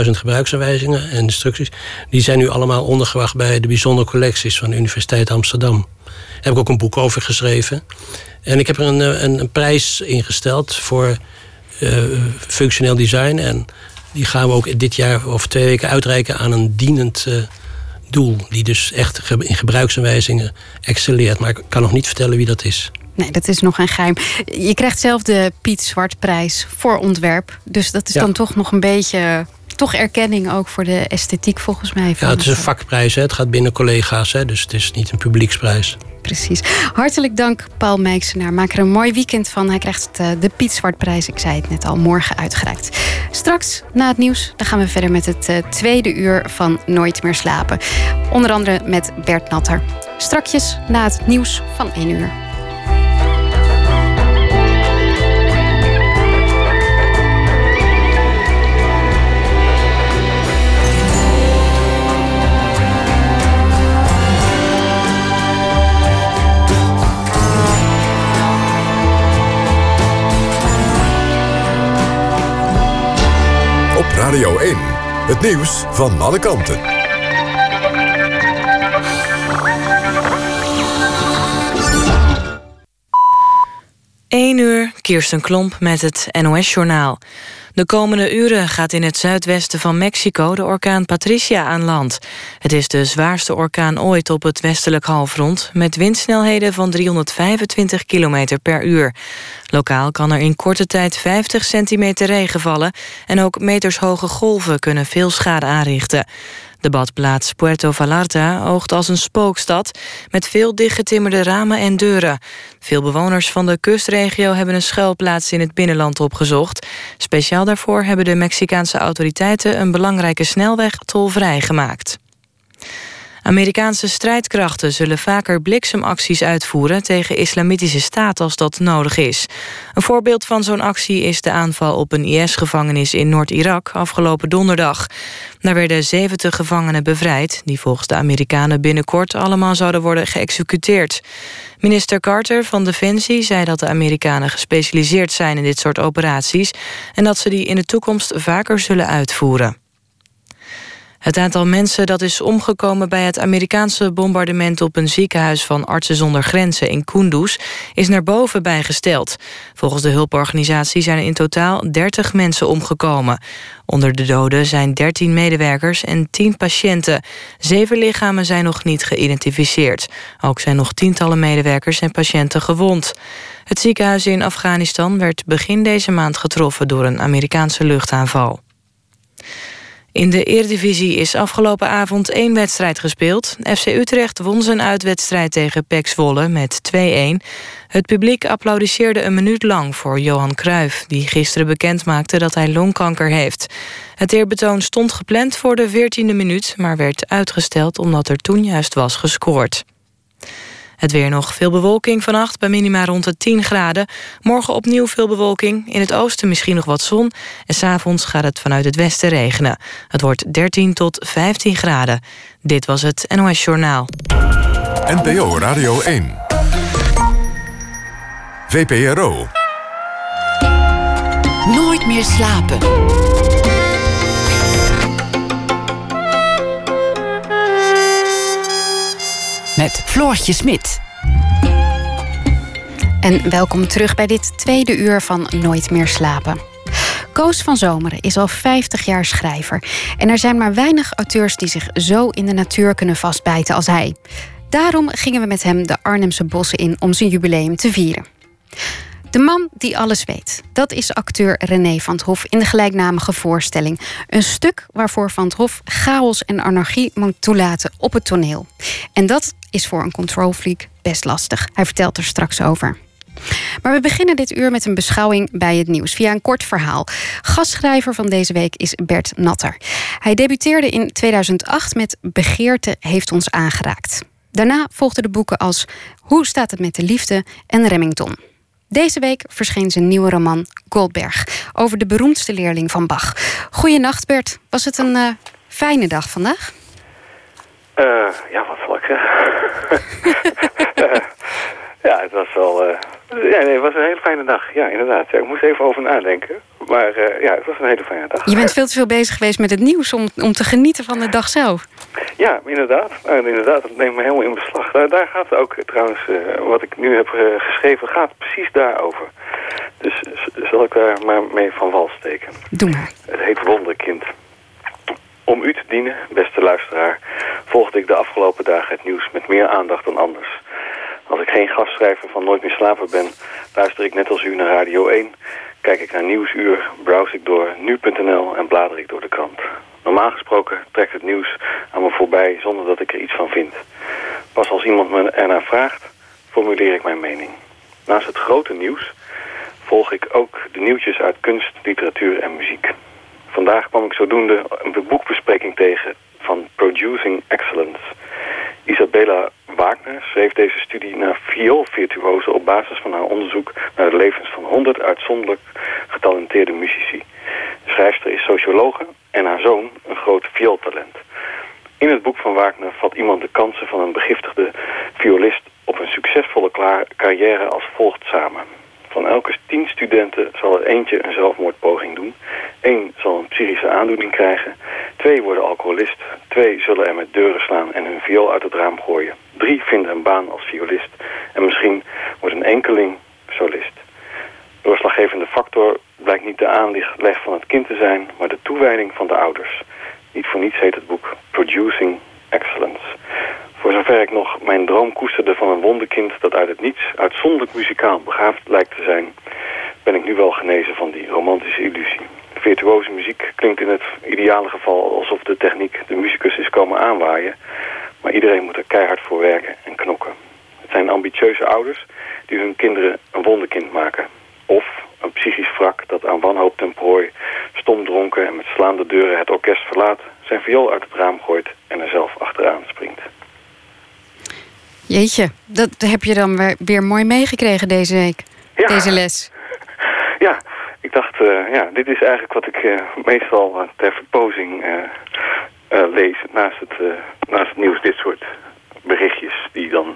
60.000 gebruiksaanwijzingen en instructies, die zijn nu allemaal ondergebracht bij de bijzondere collecties van de Universiteit Amsterdam. Daar heb ik ook een boek over geschreven. En ik heb er een, een, een prijs ingesteld voor uh, functioneel design. En die gaan we ook dit jaar of twee weken uitreiken aan een dienend uh, doel. Die dus echt in gebruiksaanwijzingen excelleert. Maar ik kan nog niet vertellen wie dat is. Nee, dat is nog een geheim. Je krijgt zelf de Piet Zwartprijs voor ontwerp. Dus dat is ja. dan toch nog een beetje toch erkenning ook voor de esthetiek volgens mij. Ja, het is een vakprijs. Hè. Het gaat binnen collega's. Hè. Dus het is niet een publieksprijs. Precies. Hartelijk dank, Paul Mijksenaar. Maak er een mooi weekend van. Hij krijgt de Piet Zwartprijs, ik zei het net al, morgen uitgereikt. Straks, na het nieuws, dan gaan we verder met het tweede uur van Nooit meer slapen. Onder andere met Bert Natter. Strakjes na het nieuws van 1 uur. Radio 1. Het nieuws van alle kanten. 1 uur, Kirsten Klomp met het NOS-journaal. De komende uren gaat in het zuidwesten van Mexico de orkaan Patricia aan land. Het is de zwaarste orkaan ooit op het westelijk halfrond... met windsnelheden van 325 km per uur. Lokaal kan er in korte tijd 50 centimeter regen vallen... en ook metershoge golven kunnen veel schade aanrichten. De badplaats Puerto Vallarta oogt als een spookstad... met veel dichtgetimmerde ramen en deuren. Veel bewoners van de kustregio hebben een schuilplaats in het binnenland opgezocht. Speciaal daarvoor hebben de Mexicaanse autoriteiten... een belangrijke snelweg tolvrij gemaakt. Amerikaanse strijdkrachten zullen vaker bliksemacties uitvoeren tegen islamitische staat als dat nodig is. Een voorbeeld van zo'n actie is de aanval op een IS-gevangenis in Noord-Irak afgelopen donderdag. Daar werden 70 gevangenen bevrijd, die volgens de Amerikanen binnenkort allemaal zouden worden geëxecuteerd. Minister Carter van Defensie zei dat de Amerikanen gespecialiseerd zijn in dit soort operaties en dat ze die in de toekomst vaker zullen uitvoeren. Het aantal mensen dat is omgekomen bij het Amerikaanse bombardement op een ziekenhuis van Artsen zonder Grenzen in Kunduz is naar boven bijgesteld. Volgens de hulporganisatie zijn er in totaal 30 mensen omgekomen. Onder de doden zijn 13 medewerkers en 10 patiënten. Zeven lichamen zijn nog niet geïdentificeerd. Ook zijn nog tientallen medewerkers en patiënten gewond. Het ziekenhuis in Afghanistan werd begin deze maand getroffen door een Amerikaanse luchtaanval. In de Eredivisie is afgelopen avond één wedstrijd gespeeld. FC Utrecht won zijn uitwedstrijd tegen PEC Zwolle met 2-1. Het publiek applaudisseerde een minuut lang voor Johan Cruijff... die gisteren bekend maakte dat hij longkanker heeft. Het eerbetoon stond gepland voor de 14e minuut... maar werd uitgesteld omdat er toen juist was gescoord. Het weer nog veel bewolking vannacht bij minima rond de 10 graden. Morgen opnieuw veel bewolking. In het oosten misschien nog wat zon. En s'avonds gaat het vanuit het westen regenen. Het wordt 13 tot 15 graden. Dit was het NOS Journaal. NPO Radio 1. VPRO. Nooit meer slapen. Met Floortje Smit. En welkom terug bij dit tweede uur van Nooit meer slapen. Koos van Zomeren is al 50 jaar schrijver. En er zijn maar weinig auteurs die zich zo in de natuur kunnen vastbijten als hij. Daarom gingen we met hem de Arnhemse bossen in om zijn jubileum te vieren. De man die alles weet. Dat is acteur René van Hof in de gelijknamige voorstelling. Een stuk waarvoor van Hof chaos en anarchie moet toelaten op het toneel. En dat is voor een control freak best lastig. Hij vertelt er straks over. Maar we beginnen dit uur met een beschouwing bij het nieuws via een kort verhaal. Gastschrijver van deze week is Bert Natter. Hij debuteerde in 2008 met Begeerte heeft ons aangeraakt. Daarna volgden de boeken als Hoe staat het met de liefde en Remington. Deze week verscheen zijn nieuwe roman Goldberg over de beroemdste leerling van Bach. Goeienacht Bert, was het een uh, fijne dag vandaag? Uh, ja, wat zal ik zeggen? *laughs* ja, het was wel... Uh, ja, nee, het was een hele fijne dag. Ja, inderdaad. Ja, ik moest even over nadenken. Maar uh, ja, het was een hele fijne dag. Je bent veel te veel bezig geweest met het nieuws om, om te genieten van de dag zelf. Ja, inderdaad. Nou, inderdaad, dat neemt me helemaal in beslag. Daar, daar gaat ook trouwens, wat ik nu heb geschreven, gaat precies daarover. Dus zal ik daar maar mee van wal steken. Doe maar. Het heet Wonderkind. Om u te dienen, beste luisteraar, volgde ik de afgelopen dagen het nieuws met meer aandacht dan anders. Als ik geen gastschrijver van Nooit meer slapen ben, luister ik net als u naar Radio 1, kijk ik naar Nieuwsuur, browse ik door nu.nl en blader ik door de krant. Normaal gesproken trekt het nieuws aan me voorbij zonder dat ik er iets van vind. Pas als iemand me ernaar vraagt, formuleer ik mijn mening. Naast het grote nieuws volg ik ook de nieuwtjes uit kunst, literatuur en muziek. Vandaag kwam ik zodoende een boekbespreking tegen van Producing Excellence. Isabella Wagner schreef deze studie naar vioolvirtuozen op basis van haar onderzoek naar de levens van 100 uitzonderlijk getalenteerde muzici. De schrijfster is sociologe en haar zoon een groot viooltalent. In het boek van Wagner vat iemand de kansen van een begiftigde violist op een succesvolle carrière als volgt samen. Van elke tien studenten zal er eentje een zelfmoordpoging doen. Krijgen. Twee worden alcoholist. Twee zullen er met deuren slaan en hun viool uit het raam gooien. Drie vinden een baan als violist. En misschien wordt een enkeling solist. Doorslaggevende factor blijkt niet de aanleg van het ouders. Niet voor niets heet het boek Producing Excellence. Voor zover ik nog mijn droom koesterde van een wonderkind dat uit het niets uitzonderlijk muzikaal begaafd lijkt te zijn, ben ik nu wel genezen van die romantische illusie. Virtuoze muziek klinkt in het ideale geval alsof de techniek de muzikus is komen aanwaaien, maar iedereen moet er keihard voor werken en knokken. Het zijn ambitieuze ouders die hun kinderen een wonderkind maken. Of een psychisch wrak dat aan wanhoop ten prooi, stom dronken en met slaande deuren het orkest verlaat, zijn viool uit het raam gooit en er zelf achteraan springt. Jeetje, dat heb je dan weer, weer mooi meegekregen deze week. Ja. Deze les. Ja, ik dacht, eh, ja, dit is eigenlijk wat ik eh, meestal uh, ter verpozing lees naast het, naast het nieuws. Dit soort berichtjes die dan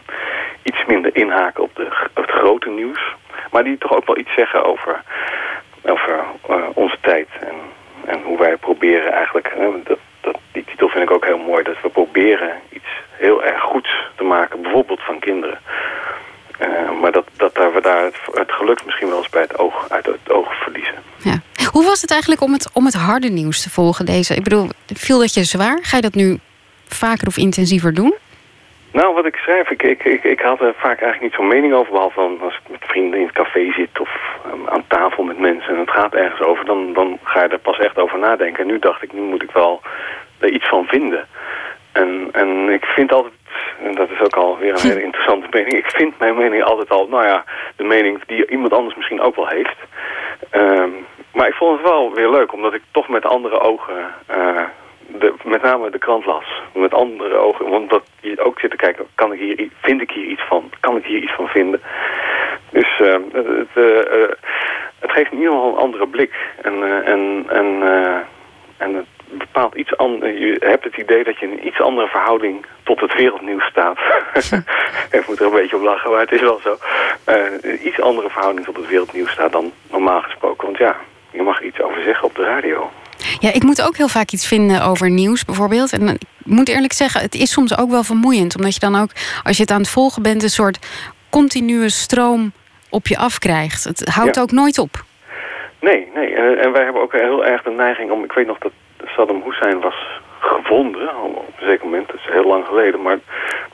iets minder inhaken op, de, op het grote nieuws. Maar die toch ook wel iets zeggen over onze tijd en, en hoe wij proberen eigenlijk... dat, dat, die titel vind ik ook heel mooi, dat we proberen iets heel erg goeds te maken, bijvoorbeeld van kinderen. Uh, maar dat, dat daar, we daar het, het geluk misschien wel eens bij het oog, uit het oog verliezen. Ja. Hoe was het eigenlijk om het, om het harde nieuws te volgen? Deze? Ik bedoel, viel dat je zwaar? Ga je dat nu vaker of intensiever doen? Nou, wat ik schrijf, ik, ik, ik, ik had er vaak eigenlijk niet zo'n mening over... behalve dan als ik met vrienden in het café zit of um, aan tafel met mensen... en het gaat ergens over, dan, dan ga je er pas echt over nadenken. En nu dacht ik, nu moet ik wel er iets van vinden. En, en ik vind altijd, en dat is ook alweer een hele interessante mening... ik vind mijn mening altijd al, nou ja, de mening die iemand anders misschien ook wel heeft. Um, maar ik vond het wel weer leuk, omdat ik toch met andere ogen... Uh, de, met name de krant las. Met andere ogen. Want dat je ook zit te kijken, kan ik hier, vind ik hier iets van? Kan ik hier iets van vinden? Dus uh, het, uh, het geeft in ieder geval een andere blik. En, en, en, en het bepaalt iets anders. Je hebt het idee dat je in een iets andere verhouding tot het wereldnieuws staat. *laughs* ik moet er een beetje op lachen, maar het is wel zo. een iets andere verhouding tot het wereldnieuws staat dan normaal gesproken. Want ja, je mag iets over zeggen op de radio. Ja, ik moet ook heel vaak iets vinden over nieuws bijvoorbeeld. En ik moet eerlijk zeggen, het is soms ook wel vermoeiend. Omdat je dan ook, als je het aan het volgen bent... een soort continue stroom op je afkrijgt. Het houdt Ja. ook nooit op. Nee, nee. En, en wij hebben ook heel erg de neiging om... Ik weet nog dat Saddam Hussein was gevonden op een zeker moment. Dat is heel lang geleden. Maar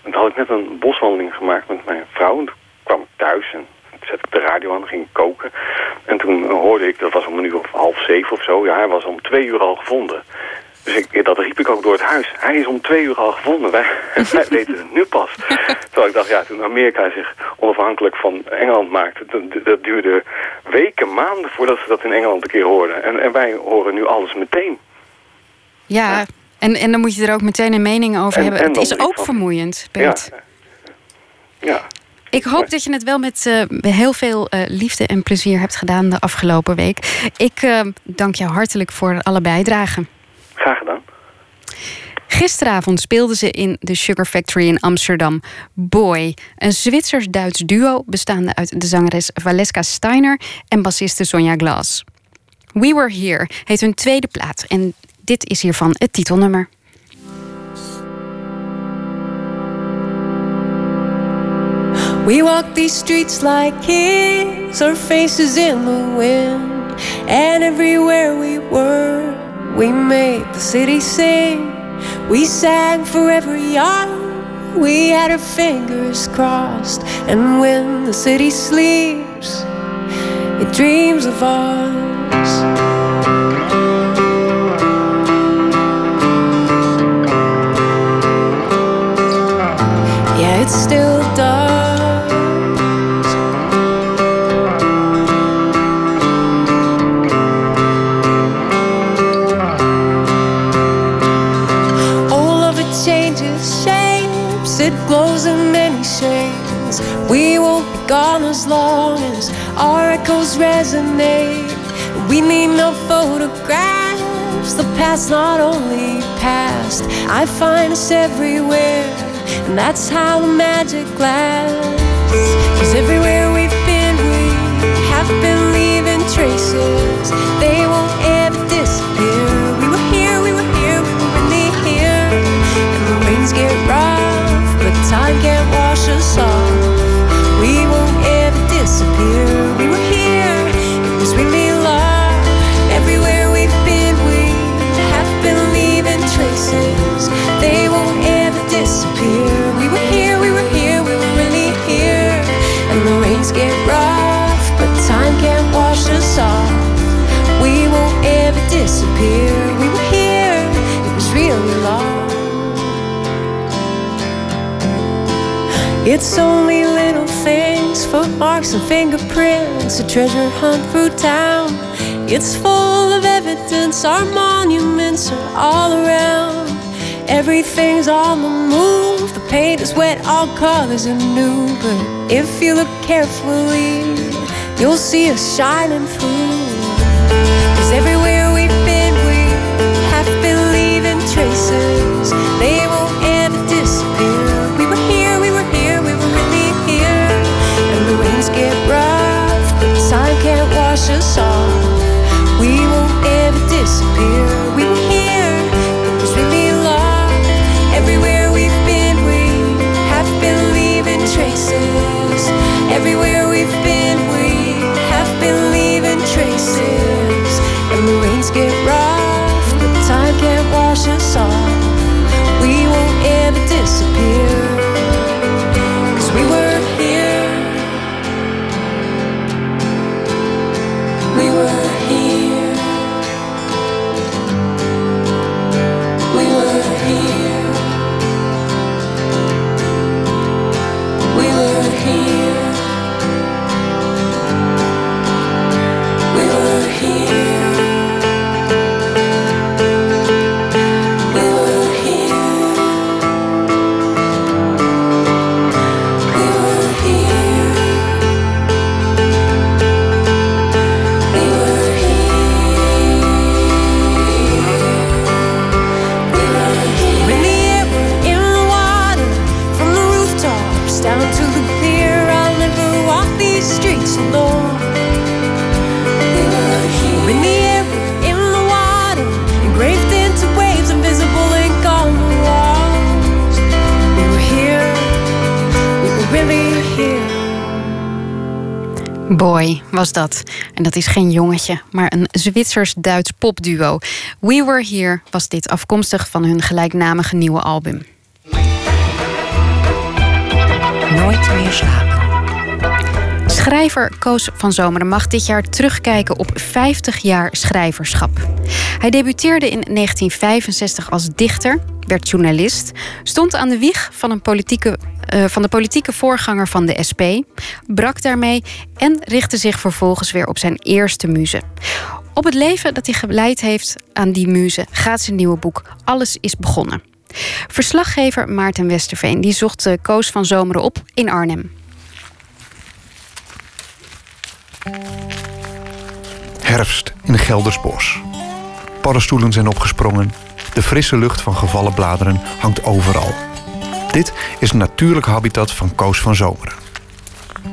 toen had ik net een boswandeling gemaakt met mijn vrouw. En toen kwam ik thuis en zette ik de radio aan en ging ik koken. En toen hoorde ik, dat was om een uur of half zeven of zo. Ja, hij was om twee uur al gevonden. Dus ik, dat riep ik ook door het huis. Hij is om twee uur al gevonden. Wij, *laughs* wij weten het nu pas. *laughs* Terwijl ik dacht, ja, toen Amerika zich onafhankelijk van Engeland maakte... dat, dat duurde weken, maanden voordat ze dat in Engeland een keer hoorden. En, en wij horen nu alles meteen. Ja, En, en dan moet je er ook meteen een mening over En- hebben. en Het is ook van- vermoeiend, Bert. Ja. ja. Ik hoop dat je het wel met eh, heel veel eh, liefde en plezier hebt gedaan de afgelopen week. Ik eh, dank jou hartelijk voor alle bijdragen. Graag gedaan. Gisteravond speelden ze in de Sugar Factory in Amsterdam. Boy, een Zwitsers-Duits duo bestaande uit de zangeres Valeska Steiner en bassiste Sonja Glass. We Were Here heet hun tweede plaat en dit is hiervan het titelnummer. We walk these streets like kids, our faces in the wind. And everywhere we were, we made the city sing. We sang forever young, we had our fingers crossed. And when the city sleeps, it dreams of us. Resonate. We need no photographs, the past not only past. I find us everywhere, and that's how the magic lasts. Cause everywhere we've been, we have been leaving traces. They won't ever disappear. We were here, we were here, we were really here. And the rains get rough, but time can't disappear. We were here, it was really long. It's only little things, footmarks and fingerprints, a treasure hunt through town. It's full of evidence, our monuments are all around. Everything's on the move, the paint is wet, all colors are new. But if you look carefully, you'll see us shining through. Cause everywhere We won't ever disappear. We were here, love. Everywhere we've been, we have been leaving traces. Everywhere Boy was dat. En dat is geen jongetje, maar een Zwitsers-Duits popduo. We Were Here was dit afkomstig van hun gelijknamige nieuwe album. Nooit meer slapen. Schrijver Koos van Zomeren mag dit jaar terugkijken op 50 jaar schrijverschap. Hij debuteerde in 1965 als dichter, werd journalist, stond aan de wieg van, een politieke, eh, van de politieke voorganger van de SP, brak daarmee en richtte zich vervolgens weer op zijn eerste muze. Op het leven dat hij geleid heeft aan die muze gaat zijn nieuwe boek Alles is begonnen. Verslaggever Maarten Westerveen die zocht eh, Koos van Zomeren op in Arnhem. Herfst in Geldersbos. Paddenstoelen zijn opgesprongen. De frisse lucht van gevallen bladeren hangt overal. Dit is een natuurlijk habitat van Koos van Zomeren.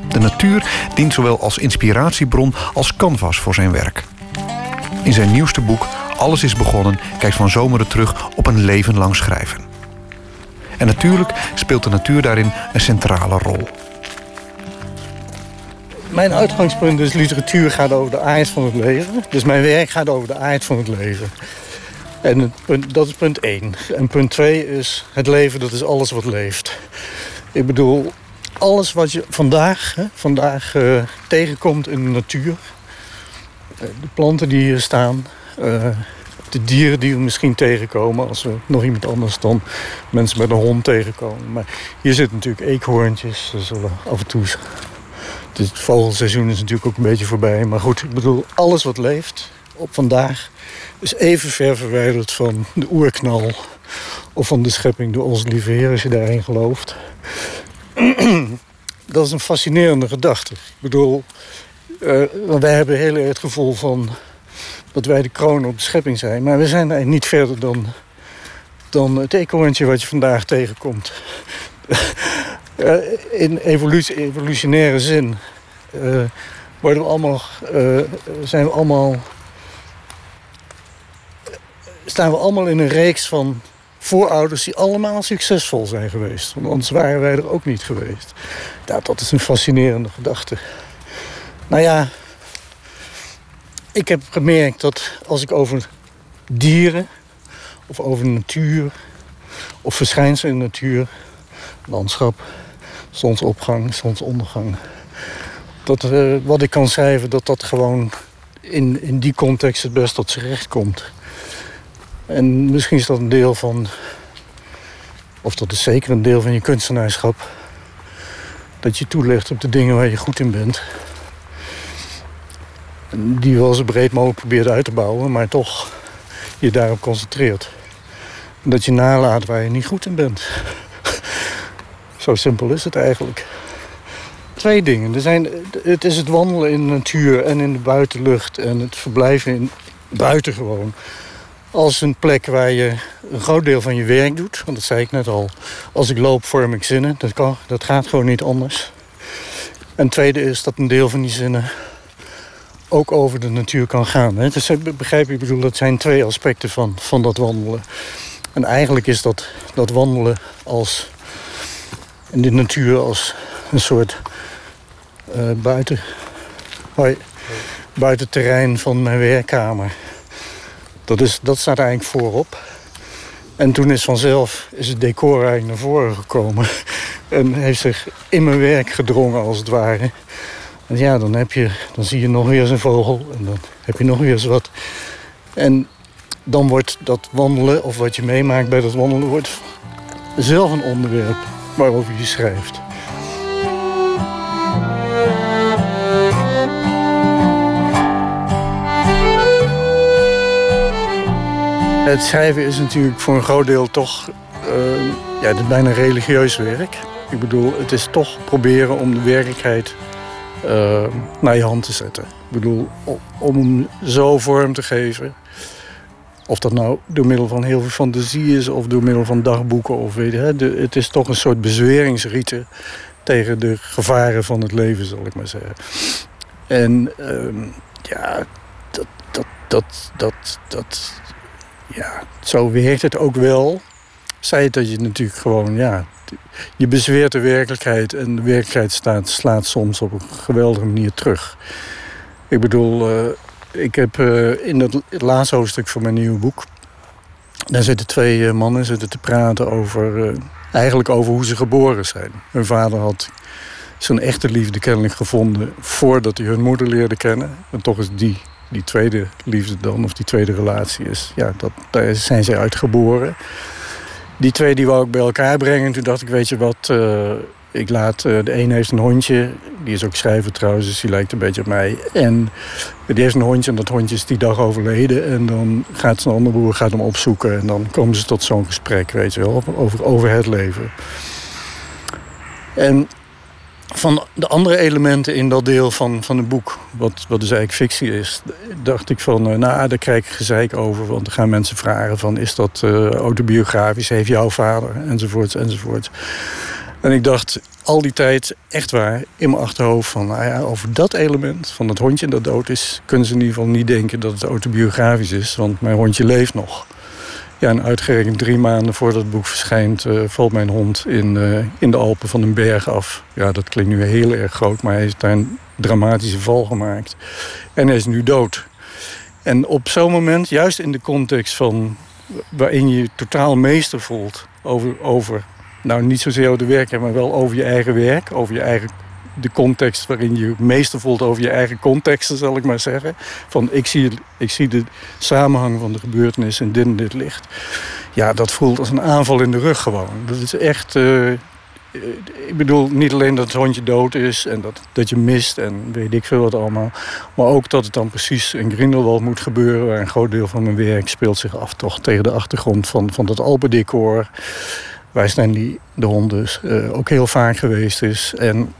De natuur dient zowel als inspiratiebron als canvas voor zijn werk. In zijn nieuwste boek Alles is begonnen kijkt Van Zomeren terug op een leven lang schrijven. En natuurlijk speelt de natuur daarin een centrale rol. Mijn uitgangspunt is literatuur gaat over de aard van het leven. Dus mijn werk gaat over de aard van het leven. En dat is punt één. En punt twee is het leven, dat is alles wat leeft. Ik bedoel, alles wat je vandaag, hè, vandaag eh, tegenkomt in de natuur. eh, de planten die hier staan. eh, de dieren die we misschien tegenkomen. Als we nog iemand anders dan mensen met een hond tegenkomen. Maar hier zitten natuurlijk eekhoorntjes. Er zullen af en toe het vogelseizoen is natuurlijk ook een beetje voorbij. Maar goed, ik bedoel, alles wat leeft op vandaag is even ver verwijderd van de oerknal of van de schepping door onze lieve Heer, als je daarin gelooft. *clears throat* Dat is een fascinerende gedachte. Ik bedoel, eh, wij hebben heel erg het gevoel van dat wij de kroon op de schepping zijn. Maar we zijn niet verder dan, dan het eekhoorntje wat je vandaag tegenkomt. *laughs* Eh, in evolutie, evolutionaire zin eh, worden we allemaal, zijn we allemaal, staan we allemaal in een reeks van voorouders die allemaal succesvol zijn geweest. Want anders waren wij er ook niet geweest. Ja, dat is een fascinerende gedachte. Nou ja, ik heb gemerkt dat als ik over dieren of over natuur of verschijnselen in de natuur, landschap, zonsopgang, zonsondergang. dat eh, wat ik kan schrijven, dat dat gewoon in, in die context het best tot z'n recht komt. En misschien is dat een deel van, of dat is zeker een deel van je kunstenaarschap. Dat je toelegt op de dingen waar je goed in bent. En die wel zo breed mogelijk probeert uit te bouwen, maar toch je daarop concentreert. En dat je nalaat waar je niet goed in bent. *laughs* Zo simpel is het eigenlijk. Twee dingen. Er zijn, het is het wandelen in de natuur en in de buitenlucht... en het verblijven in, buiten gewoon. Als een plek waar je een groot deel van je werk doet. Want dat zei ik net al. Als ik loop, vorm ik zinnen. Dat, kan, dat gaat gewoon niet anders. En tweede is dat een deel van die zinnen ook over de natuur kan gaan. Hè? Dus ik begrijp ik bedoel, dat zijn twee aspecten van, van dat wandelen. En eigenlijk is dat, dat wandelen als in de natuur als een soort uh, buiten, hoi, buitenterrein van mijn werkkamer. Dat, is, dat staat eigenlijk voorop. En toen is vanzelf is het decor eigenlijk naar voren gekomen. *laughs* En heeft zich in mijn werk gedrongen als het ware. En ja, dan, heb je, dan zie je nog weer eens een vogel. En dan heb je nog weer eens wat. En dan wordt dat wandelen, of wat je meemaakt bij dat wandelen... wordt zelf een onderwerp waarover je schrijft. Het schrijven is natuurlijk voor een groot deel toch uh, ja, het bijna religieus werk. Ik bedoel, het is toch proberen om de werkelijkheid uh, naar je hand te zetten. Ik bedoel, om hem zo vorm te geven. Of dat nou door middel van heel veel fantasie is of door middel van dagboeken. Of weet je, het is toch een soort bezweringsrieten tegen de gevaren van het leven, zal ik maar zeggen. En uh, ja, dat, dat, dat, dat, dat, ja, zo werkt het ook wel. Zij dat je natuurlijk gewoon, ja, je bezweert de werkelijkheid en de werkelijkheid staat, slaat soms op een geweldige manier terug. Ik bedoel, uh, ik heb uh, in het, laatste hoofdstuk van mijn nieuwe boek, daar zitten twee uh, mannen zitten te praten over, eigenlijk over hoe ze geboren zijn. Hun vader had zijn echte liefde kennelijk gevonden voordat hij hun moeder leerde kennen. En toch is die die tweede liefde dan, of die tweede relatie is, ja, dat, daar zijn zij uitgeboren. Die twee die wou ik bij elkaar brengen. Toen dacht ik, weet je wat, uh, ik laat, uh, de een heeft een hondje. Die is ook schrijver trouwens, dus die lijkt een beetje op mij. En die heeft een hondje en dat hondje is die dag overleden. En dan gaat zijn andere broer gaat hem opzoeken. En dan komen ze tot zo'n gesprek, weet je wel, over, over het leven. En van de andere elementen in dat deel van, van het boek, wat, wat dus eigenlijk fictie is, dacht ik van, nou, daar krijg ik gezeik over. Want dan gaan mensen vragen van, is dat uh, autobiografisch? Heeft jouw vader? Enzovoorts, enzovoorts. En ik dacht al die tijd, echt waar, in mijn achterhoofd van, nou ja, over dat element van dat hondje dat dood is, kunnen ze in ieder geval niet denken dat het autobiografisch is, want mijn hondje leeft nog. Ja, en uitgerekend drie maanden voordat het boek verschijnt... Uh, valt mijn hond in, uh, in de Alpen van een berg af. Ja, dat klinkt nu heel erg groot, maar hij heeft daar een dramatische val gemaakt. En hij is nu dood. En op zo'n moment, juist in de context van... waarin je je totaal meester voelt over... over nou, niet zozeer over de werk, maar wel over je eigen werk... over je eigen de context waarin je meester voelt over je eigen contexten, zal ik maar zeggen. Van ik zie, ik zie de samenhang van de gebeurtenis in dit en dit licht. Ja, dat voelt als een aanval in de rug gewoon. Dat is echt. Uh, ik bedoel, niet alleen dat het hondje dood is en dat, dat je mist en weet ik veel wat allemaal. Maar ook dat het dan precies in Grindelwald moet gebeuren. Waar een groot deel van mijn werk speelt zich af toch tegen de achtergrond van, van dat Alpendecor. Waar Stanley, de hond dus, uh, ook heel vaak geweest is. En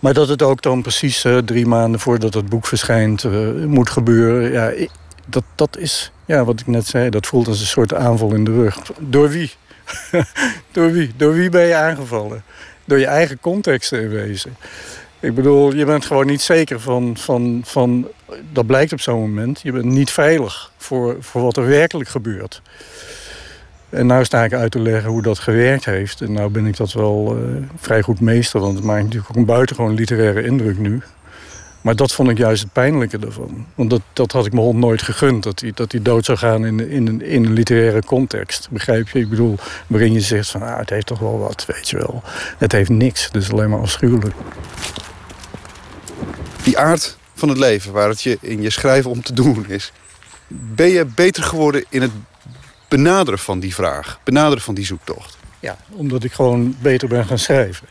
maar dat het ook dan precies uh, drie maanden voordat het boek verschijnt uh, moet gebeuren. Ja, dat, dat is, ja, wat ik net zei, dat voelt als een soort aanval in de rug. Door wie? *laughs* Door wie? Door wie ben je aangevallen? Door je eigen context in wezen. Ik bedoel, je bent gewoon niet zeker van, van, van dat blijkt op zo'n moment. Je bent niet veilig voor, voor wat er werkelijk gebeurt. En nu sta ik uit te leggen hoe dat gewerkt heeft. En nou ben ik dat wel uh, vrij goed meester. Want het maakt natuurlijk ook een buitengewoon literaire indruk nu. Maar dat vond ik juist het pijnlijke ervan. Want dat, dat had ik mijn hond nooit gegund. Dat hij, dat hij dood zou gaan in, in, een, in een literaire context. Begrijp je? Ik bedoel, waarin je zegt van... Ah, het heeft toch wel wat, weet je wel. Het heeft niks. Het is alleen maar afschuwelijk. die aard van het leven, waar het je in je schrijven om te doen is. Ben je beter geworden in het benaderen van die vraag, benaderen van die zoektocht? Ja, omdat ik gewoon beter ben gaan schrijven.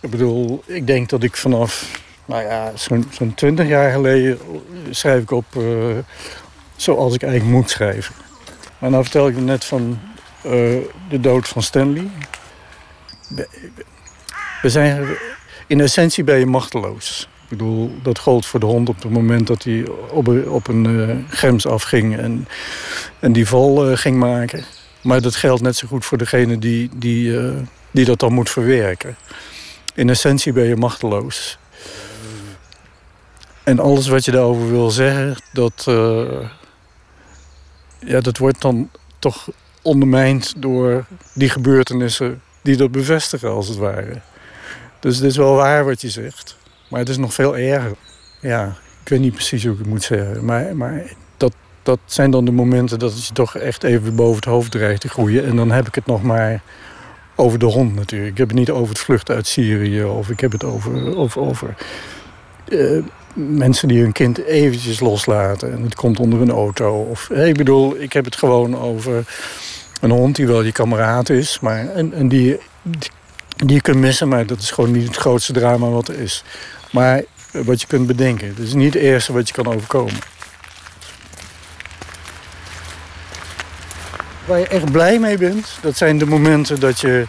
Ik bedoel, ik denk dat ik vanaf, nou ja, zo'n zo'n 20 jaar geleden schrijf ik op uh, zoals ik eigenlijk moet schrijven. Maar nou vertel ik net van uh, de dood van Stanley. We zijn, in essentie ben je machteloos. Bedoel, dat gold voor de hond op het moment dat hij op een, op een uh, gems afging en, en die val uh, ging maken. Maar dat geldt net zo goed voor degene die, die, uh, die dat dan moet verwerken. In essentie ben je machteloos. En alles wat je daarover wil zeggen, dat, ja, dat wordt dan toch ondermijnd door die gebeurtenissen die dat bevestigen, als het ware. Dus het is wel waar wat je zegt. Maar het is nog veel erger. Ja, ik weet niet precies hoe ik het moet zeggen. Maar, maar dat, dat zijn dan de momenten dat het je toch echt even boven het hoofd dreigt te groeien. En dan heb ik het nog maar over de hond natuurlijk. Ik heb het niet over het vluchten uit Syrië. Of ik heb het over, over, uh, mensen die hun kind eventjes loslaten. En het komt onder een auto. Of, ik bedoel, ik heb het gewoon over een hond die wel je kameraad is. Maar, en, en die, die, die je kunt missen, maar dat is gewoon niet het grootste drama wat er is. Maar wat je kunt bedenken. Het is niet het eerste wat je kan overkomen. Waar je echt blij mee bent, dat zijn de momenten dat je,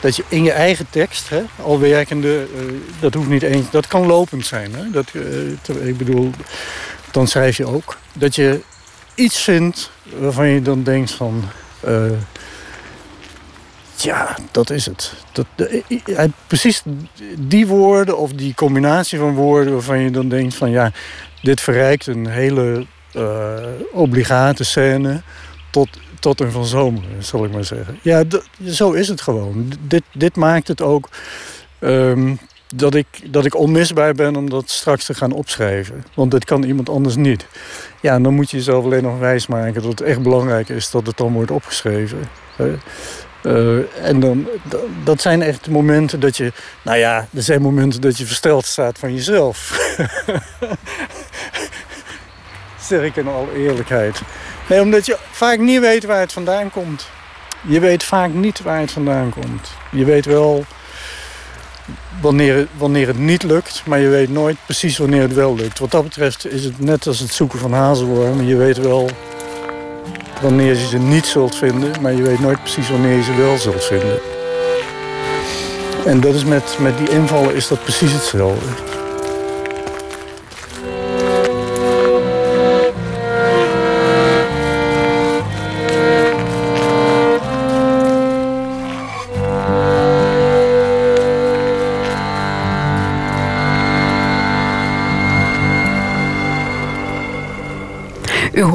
dat je in je eigen tekst, hè, al werkende, uh, dat hoeft niet eens, dat kan lopend zijn. Hè, dat, uh, ik bedoel, dan schrijf je ook. Dat je iets vindt waarvan je dan denkt van, uh, ja, dat is het. Dat, precies die woorden of die combinatie van woorden waarvan je dan denkt van ja, dit verrijkt een hele uh, obligate scène tot, tot een van zomer, zal ik maar zeggen. Ja, zo is het gewoon. Dit, dit maakt het ook um, dat, ik, dat ik onmisbaar ben om dat straks te gaan opschrijven. Want dit kan iemand anders niet. Ja, dan moet je jezelf alleen nog wijsmaken dat het echt belangrijk is dat het dan wordt opgeschreven. Uh, en dan, dat zijn echt momenten dat je... Nou ja, er zijn momenten dat je versteld staat van jezelf. *laughs* zeg ik in alle eerlijkheid. Nee, omdat je vaak niet weet waar het vandaan komt. Je weet vaak niet waar het vandaan komt. Je weet wel wanneer, wanneer het niet lukt, maar je weet nooit precies wanneer het wel lukt. Wat dat betreft is het net als het zoeken van hazelwormen. Je weet wel wanneer je ze niet zult vinden, maar je weet nooit precies wanneer je ze wel zult vinden. En dat is met, met die invallen is dat precies hetzelfde.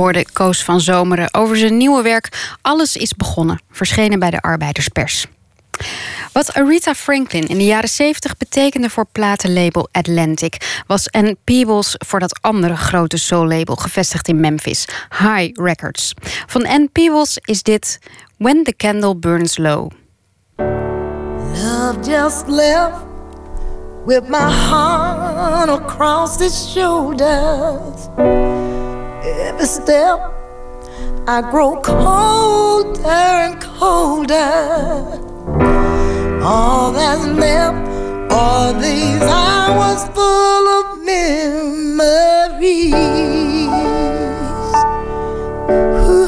Hoorde Koos van Zomeren over zijn nieuwe werk Alles is begonnen, verschenen bij de Arbeiderspers. Wat Aretha Franklin in de jaren 70 betekende voor platenlabel Atlantic, was Ann Peebles voor dat andere grote soul-label gevestigd in Memphis, High Records. Van Ann Peebles is dit When the Candle Burns Low. Love just with my across. Every step I grow colder and colder. All that's left are these hours full of memories. Ooh,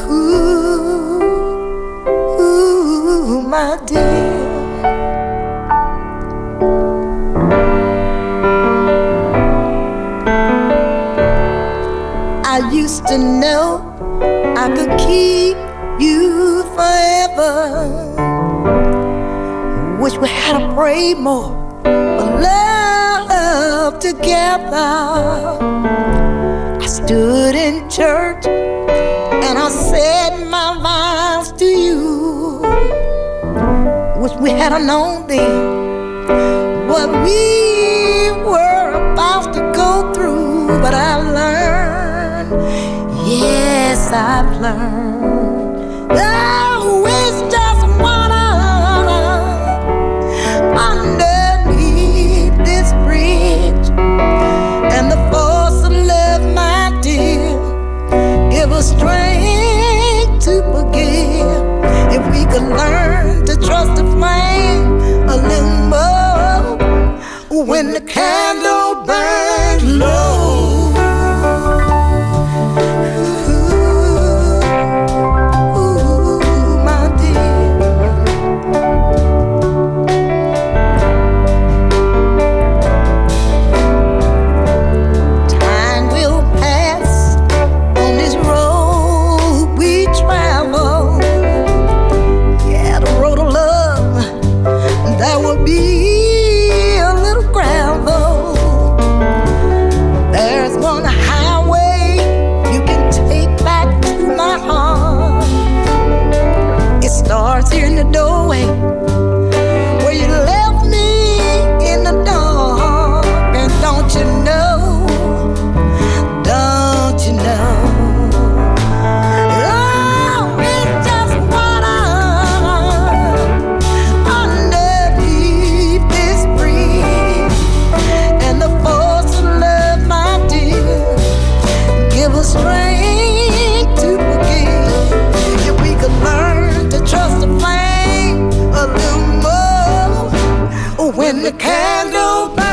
ooh, my dear. Used to know I could keep you forever. Wish we had to pray more for love together. I stood in church and I said my vows to you. Wish we had known then what we were about to go through, but I learned. I've learned. The candle burns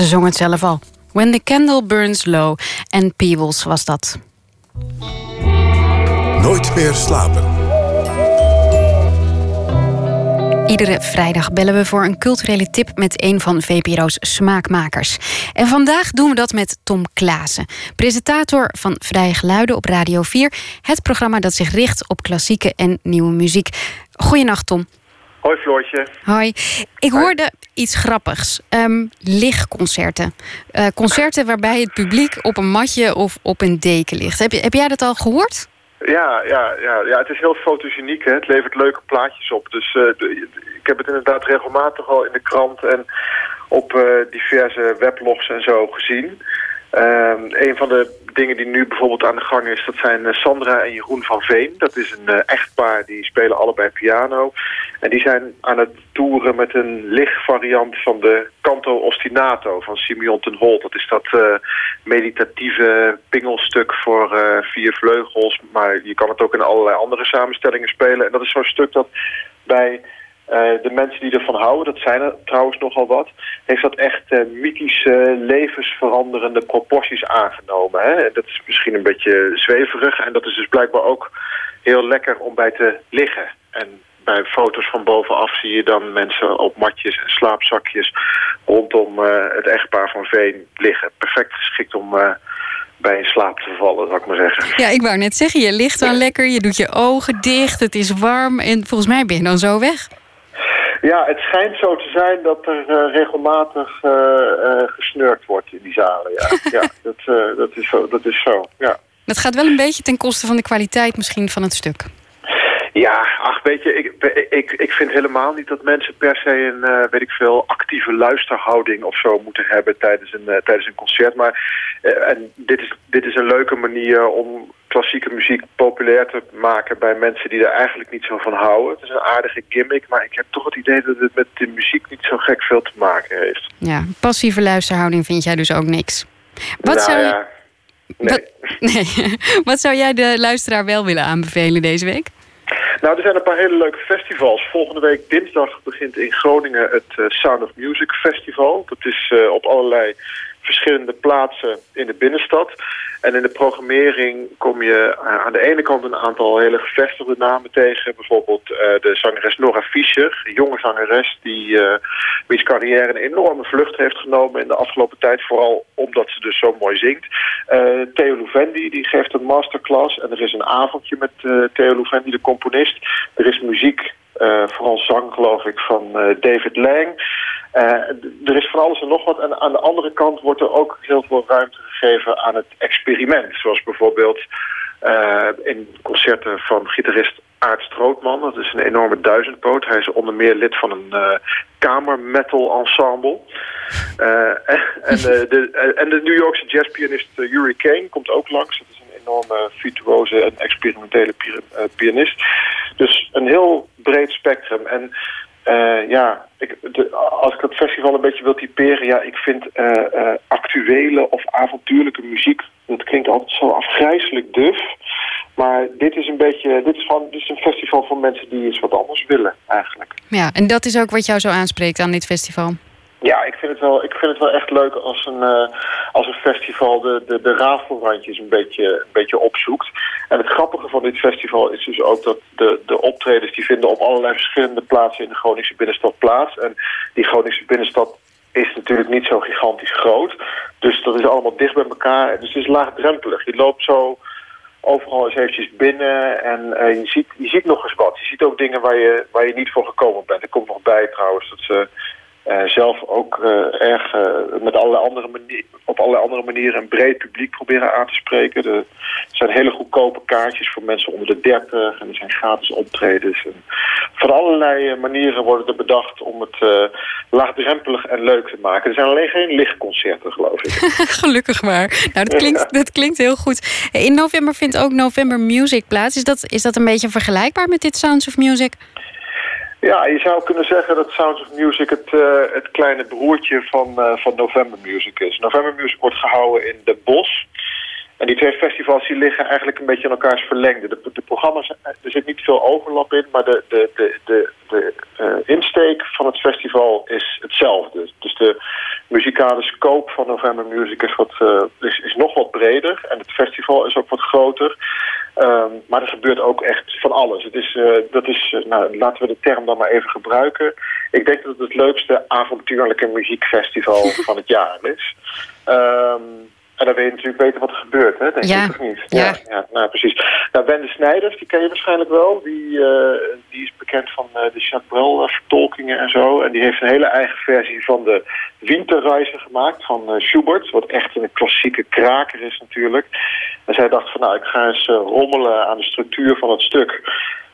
ze zong het zelf al. When the Candle Burns Low. En Peebles was dat. Nooit meer slapen. Iedere vrijdag bellen we voor een culturele tip met een van VPRO's smaakmakers. En vandaag doen we dat met Tom Klaassen, presentator van Vrije Geluiden op Radio 4. Het programma dat zich richt op klassieke en nieuwe muziek. Goedenacht, Tom. Hoi Floortje. Hoi. Ik hoorde iets grappigs. Ehm lichtconcerten. Eh, concerten waarbij het publiek op een matje of op een deken ligt. Heb, je, heb jij dat al gehoord? Ja, ja, ja, ja, het is heel fotogeniek. Hè? Het levert leuke plaatjes op. Dus eh, ik heb het inderdaad regelmatig al in de krant en op eh, diverse weblogs en zo gezien. Ehm, een van de dingen die nu bijvoorbeeld aan de gang is, dat zijn eh, Sandra en Jeroen van Veen. Dat is een eh, echtpaar, die spelen allebei piano. En die zijn aan het toeren met een lichtvariant van de Canto Ostinato van Simeon ten Holt. Dat is dat eh, meditatieve pingelstuk voor vier vleugels. Maar je kan het ook in allerlei andere samenstellingen spelen. En dat is zo'n stuk dat bij de mensen die ervan houden, dat zijn er trouwens nogal wat, heeft dat echt eh, mythische, levensveranderende proporties aangenomen. Hè? Dat is misschien een beetje zweverig en dat is dus blijkbaar ook heel lekker om bij te liggen. En bij foto's van bovenaf zie je dan mensen op matjes en slaapzakjes rondom eh, het echtpaar van Veen liggen. Perfect geschikt om eh, bij in slaap te vallen, zou ik maar zeggen. Ja, ik wou net zeggen, je ligt dan lekker, je doet je ogen dicht, het is warm en volgens mij ben je dan zo weg. Ja, het schijnt zo te zijn dat er eh, regelmatig eh, gesnurkt wordt in die zalen. Ja, *laughs* ja dat, dat, is zo, dat is zo. Ja. Dat gaat wel een beetje ten koste van de kwaliteit misschien van het stuk. Ja, ach, weet je, ik, ik, ik vind helemaal niet dat mensen per se een, weet ik veel, actieve luisterhouding of zo moeten hebben tijdens een, tijdens een concert. Maar en dit, is, dit is een leuke manier om klassieke muziek populair te maken bij mensen die er eigenlijk niet zo van houden. Het is een aardige gimmick, maar ik heb toch het idee dat het met de muziek niet zo gek veel te maken heeft. Ja, passieve luisterhouding vind jij dus ook niks. Wat, nou, zou, ja, nee. wat, *laughs* nee. wat zou jij de luisteraar wel willen aanbevelen deze week? Nou, er zijn een paar hele leuke festivals. Volgende week dinsdag begint in Groningen het eh, Sound of Music Festival. Dat is eh, op allerlei verschillende plaatsen in de binnenstad. En in de programmering kom je eh, aan de ene kant een aantal hele gevestigde namen tegen. Bijvoorbeeld eh, de zangeres Nora Fischer, een jonge zangeres die eh wiens carrière een enorme vlucht heeft genomen in de afgelopen tijd. Vooral omdat ze dus zo mooi zingt. Eh, Theo Louvendi die geeft een masterclass en er is een avondje met Theo Louvendi, de componist. Er is muziek, vooral zang geloof ik, van David Lang. Eh, er is van alles en nog wat. En aan de andere kant wordt er ook heel veel ruimte gegeven aan het experiment. Zoals bijvoorbeeld eh, in concerten van gitarist Aart Strootman. Dat is een enorme duizendpoot. Hij is onder meer lid van een eh kamermetal ensemble. *laughs* En, de, en de New Yorkse jazzpianist Yuri Kane komt ook langs. Dat is een enorme virtuose en experimentele pi- pianist. Dus een heel breed spectrum. En eh, ja, ik, als ik het festival een beetje wil typeren... ja, ik vind eh, eh, actuele of avontuurlijke muziek... dat klinkt altijd zo afgrijzelijk duf... Maar dit is een beetje, dit is, gewoon, dit is een festival voor mensen die iets wat anders willen, eigenlijk. Ja, en dat is ook wat jou zo aanspreekt aan dit festival. Ja, ik vind het wel, ik vind het wel echt leuk als een, eh, als een festival de, de, de rafelrandjes een beetje, een beetje opzoekt. En het grappige van dit festival is dus ook dat de, de optredens die vinden op allerlei verschillende plaatsen in de Groningse binnenstad plaats. En die Groningse binnenstad is natuurlijk niet zo gigantisch groot. Dus dat is allemaal dicht bij elkaar. Dus het is laagdrempelig. Je loopt zo overal eens eventjes binnen en eh, je, ziet, je ziet nog eens wat. Je ziet ook dingen waar je, waar je niet voor gekomen bent. Er komt nog bij trouwens dat ze eh, zelf ook eh, erg eh, met allerlei andere manier, op allerlei andere manieren een breed publiek proberen aan te spreken. Er zijn hele goedkope kaartjes voor mensen onder de 30 en er zijn gratis optredens. En van allerlei manieren worden er bedacht om het laagdrempelig en leuk te maken. Er zijn alleen geen lichtconcerten, geloof ik. *laughs* Gelukkig maar. Nou, dat klinkt, dat klinkt heel goed. In november vindt ook November Music plaats. Is dat, is dat een beetje vergelijkbaar met dit Sounds of Music? Ja, je zou kunnen zeggen dat Sounds of Music het, eh, het kleine broertje van, eh, van November Music is. November Music wordt gehouden in De Bosch. En die twee festivals die liggen eigenlijk een beetje in elkaars verlengde. De, programma's, er zit niet veel overlap in, maar de, de, de, de, de eh, insteek van het festival is hetzelfde. Dus de muzikale scope van November Music is, wat, eh, is, is nog wat breder. En het festival is ook wat groter. Ehm, maar er gebeurt ook echt van alles. Het is, eh, dat is, eh, nou, laten we de term dan maar even gebruiken. Ik denk dat het het leukste avontuurlijke muziekfestival *laughs* van het jaar is. Ehm, en dan wil je natuurlijk weten wat er gebeurt, hè? Denk Ja. je toch niet? Ja. ja, nou precies. Nou, Wende Snijders, die ken je waarschijnlijk wel. Die, eh, die is bekend van eh, de Brel eh, vertolkingen en zo. En die heeft een hele eigen versie van de Winterreise gemaakt van Schubert. Wat echt een klassieke kraker is natuurlijk. En zij dacht van nou, ik ga eens rommelen aan de structuur van het stuk.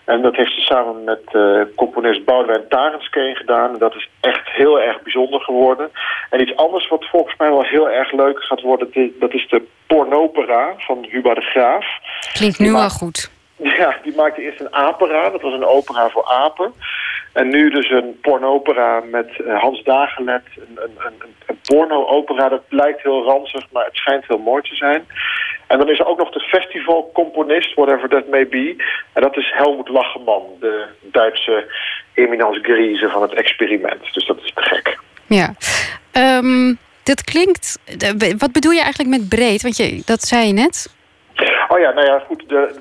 En dat heeft ze samen met eh, componist Boudewijn Tarenskeen gedaan. En dat is echt heel erg bijzonder geworden. En iets anders wat volgens mij wel heel erg leuk gaat worden... dat is de pornopera van Huba de Graaf. Klinkt nu al goed. *laughs* Ja, die maakte eerst een apera. Dat was een opera voor apen. En nu dus een pornopera met eh, Hans Dagelet. Een, een, een, een porno-opera, dat lijkt heel ranzig, maar het schijnt heel mooi te zijn. En dan is er ook nog de festivalcomponist, whatever that may be. En dat is Helmut Lacheman, de Duitse eminence grise van het experiment. Dus dat is te gek. Ja. Ehm, dat klinkt... Wat bedoel je eigenlijk met breed? Want je, dat zei je net. Oh ja, nou ja, goed. De,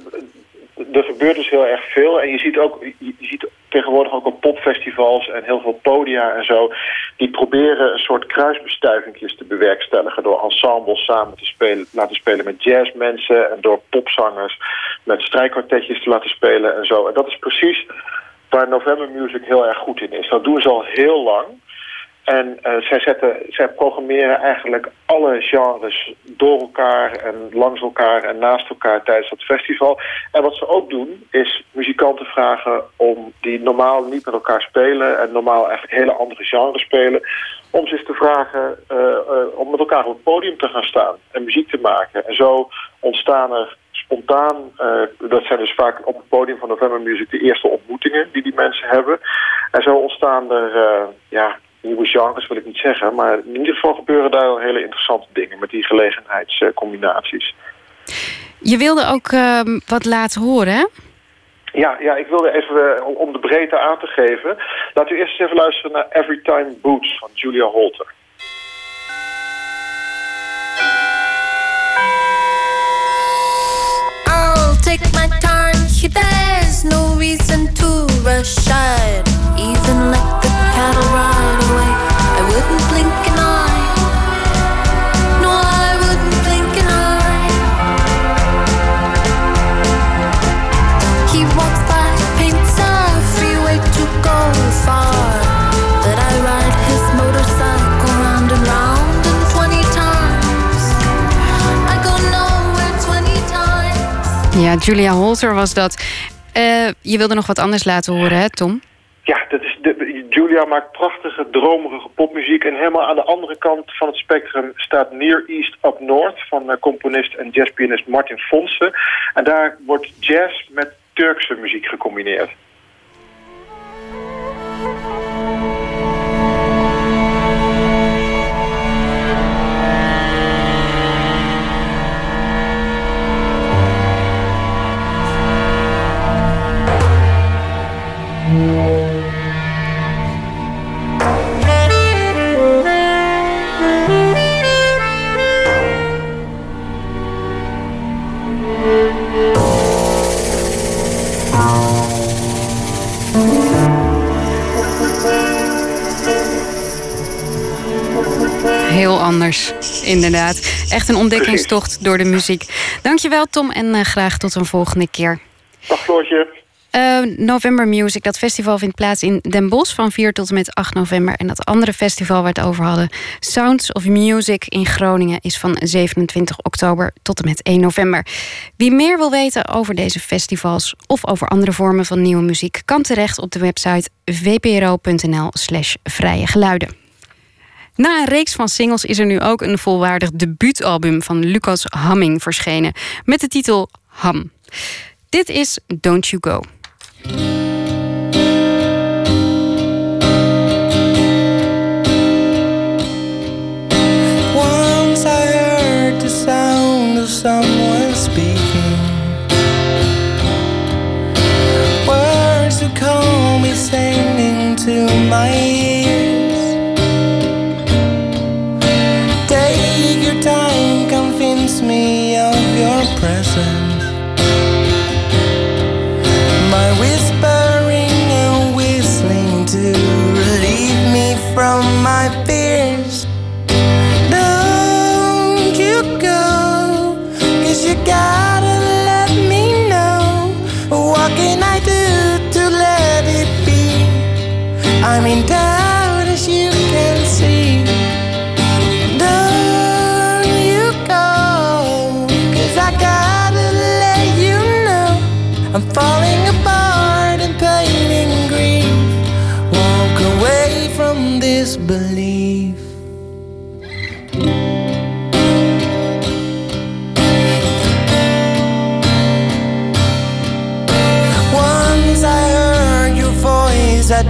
er gebeurt dus heel erg veel. En je ziet ook, je je ziet tegenwoordig ook op popfestivals en heel veel podia en zo. Die proberen een soort kruisbestuivingjes te bewerkstelligen. Door ensembles samen te spelen, laten spelen met jazzmensen. En door popzangers met strijkkwartetjes te laten spelen en zo. En dat is precies waar November Music heel erg goed in is. Dat doen ze al heel lang. En eh, zij, zetten, zij programmeren eigenlijk alle genres door elkaar en langs elkaar en naast elkaar tijdens dat festival. En wat ze ook doen, is muzikanten vragen om die normaal niet met elkaar spelen en normaal eigenlijk hele andere genres spelen, om ze te vragen eh, eh, om met elkaar op het podium te gaan staan en muziek te maken. En zo ontstaan er spontaan, dat zijn dus vaak op het podium van November Music de eerste ontmoetingen die die mensen hebben. En zo ontstaan er, ja, nieuwe genres wil ik niet zeggen, maar in ieder geval gebeuren daar wel hele interessante dingen met die gelegenheidscombinaties. Je wilde ook ehm, wat laten horen, hè? Ja, ja, ik wilde even, eh, om- de breedte aan te geven, laten we eerst eens even luisteren naar Every Time Boots van Julia Holter. I'll take my time. There's no reason to rush. I'd even let the cattle ride Ja, Julia Holter was dat. Eh, je wilde nog wat anders laten horen, hè, Tom? Ja, dat is de, Julia maakt prachtige, dromerige popmuziek. En helemaal aan de andere kant van het spectrum staat Near East Up North... van eh, componist en jazzpianist Martin Fonse. En daar wordt jazz met Turkse muziek gecombineerd. Inderdaad. Echt een ontdekkingstocht door de muziek. Dankjewel, Tom, en eh, graag tot een volgende keer. Dag Floortje. Eh, November Music, dat festival vindt plaats in Den Bosch van 4 tot en met 8 november. En dat andere festival waar we het over hadden, Sounds of Music in Groningen, is van 27 oktober tot en met 1 november. Wie meer wil weten over deze festivals of over andere vormen van nieuwe muziek, kan terecht op de website vpro.nl/slash vrije geluiden. Na een reeks van singles is er nu ook een volwaardig debuutalbum van Lucas Hamming verschenen met de titel Ham. Dit is Don't You Go. Once I heard the sound of someone speaking. Words to call me singing to my ears.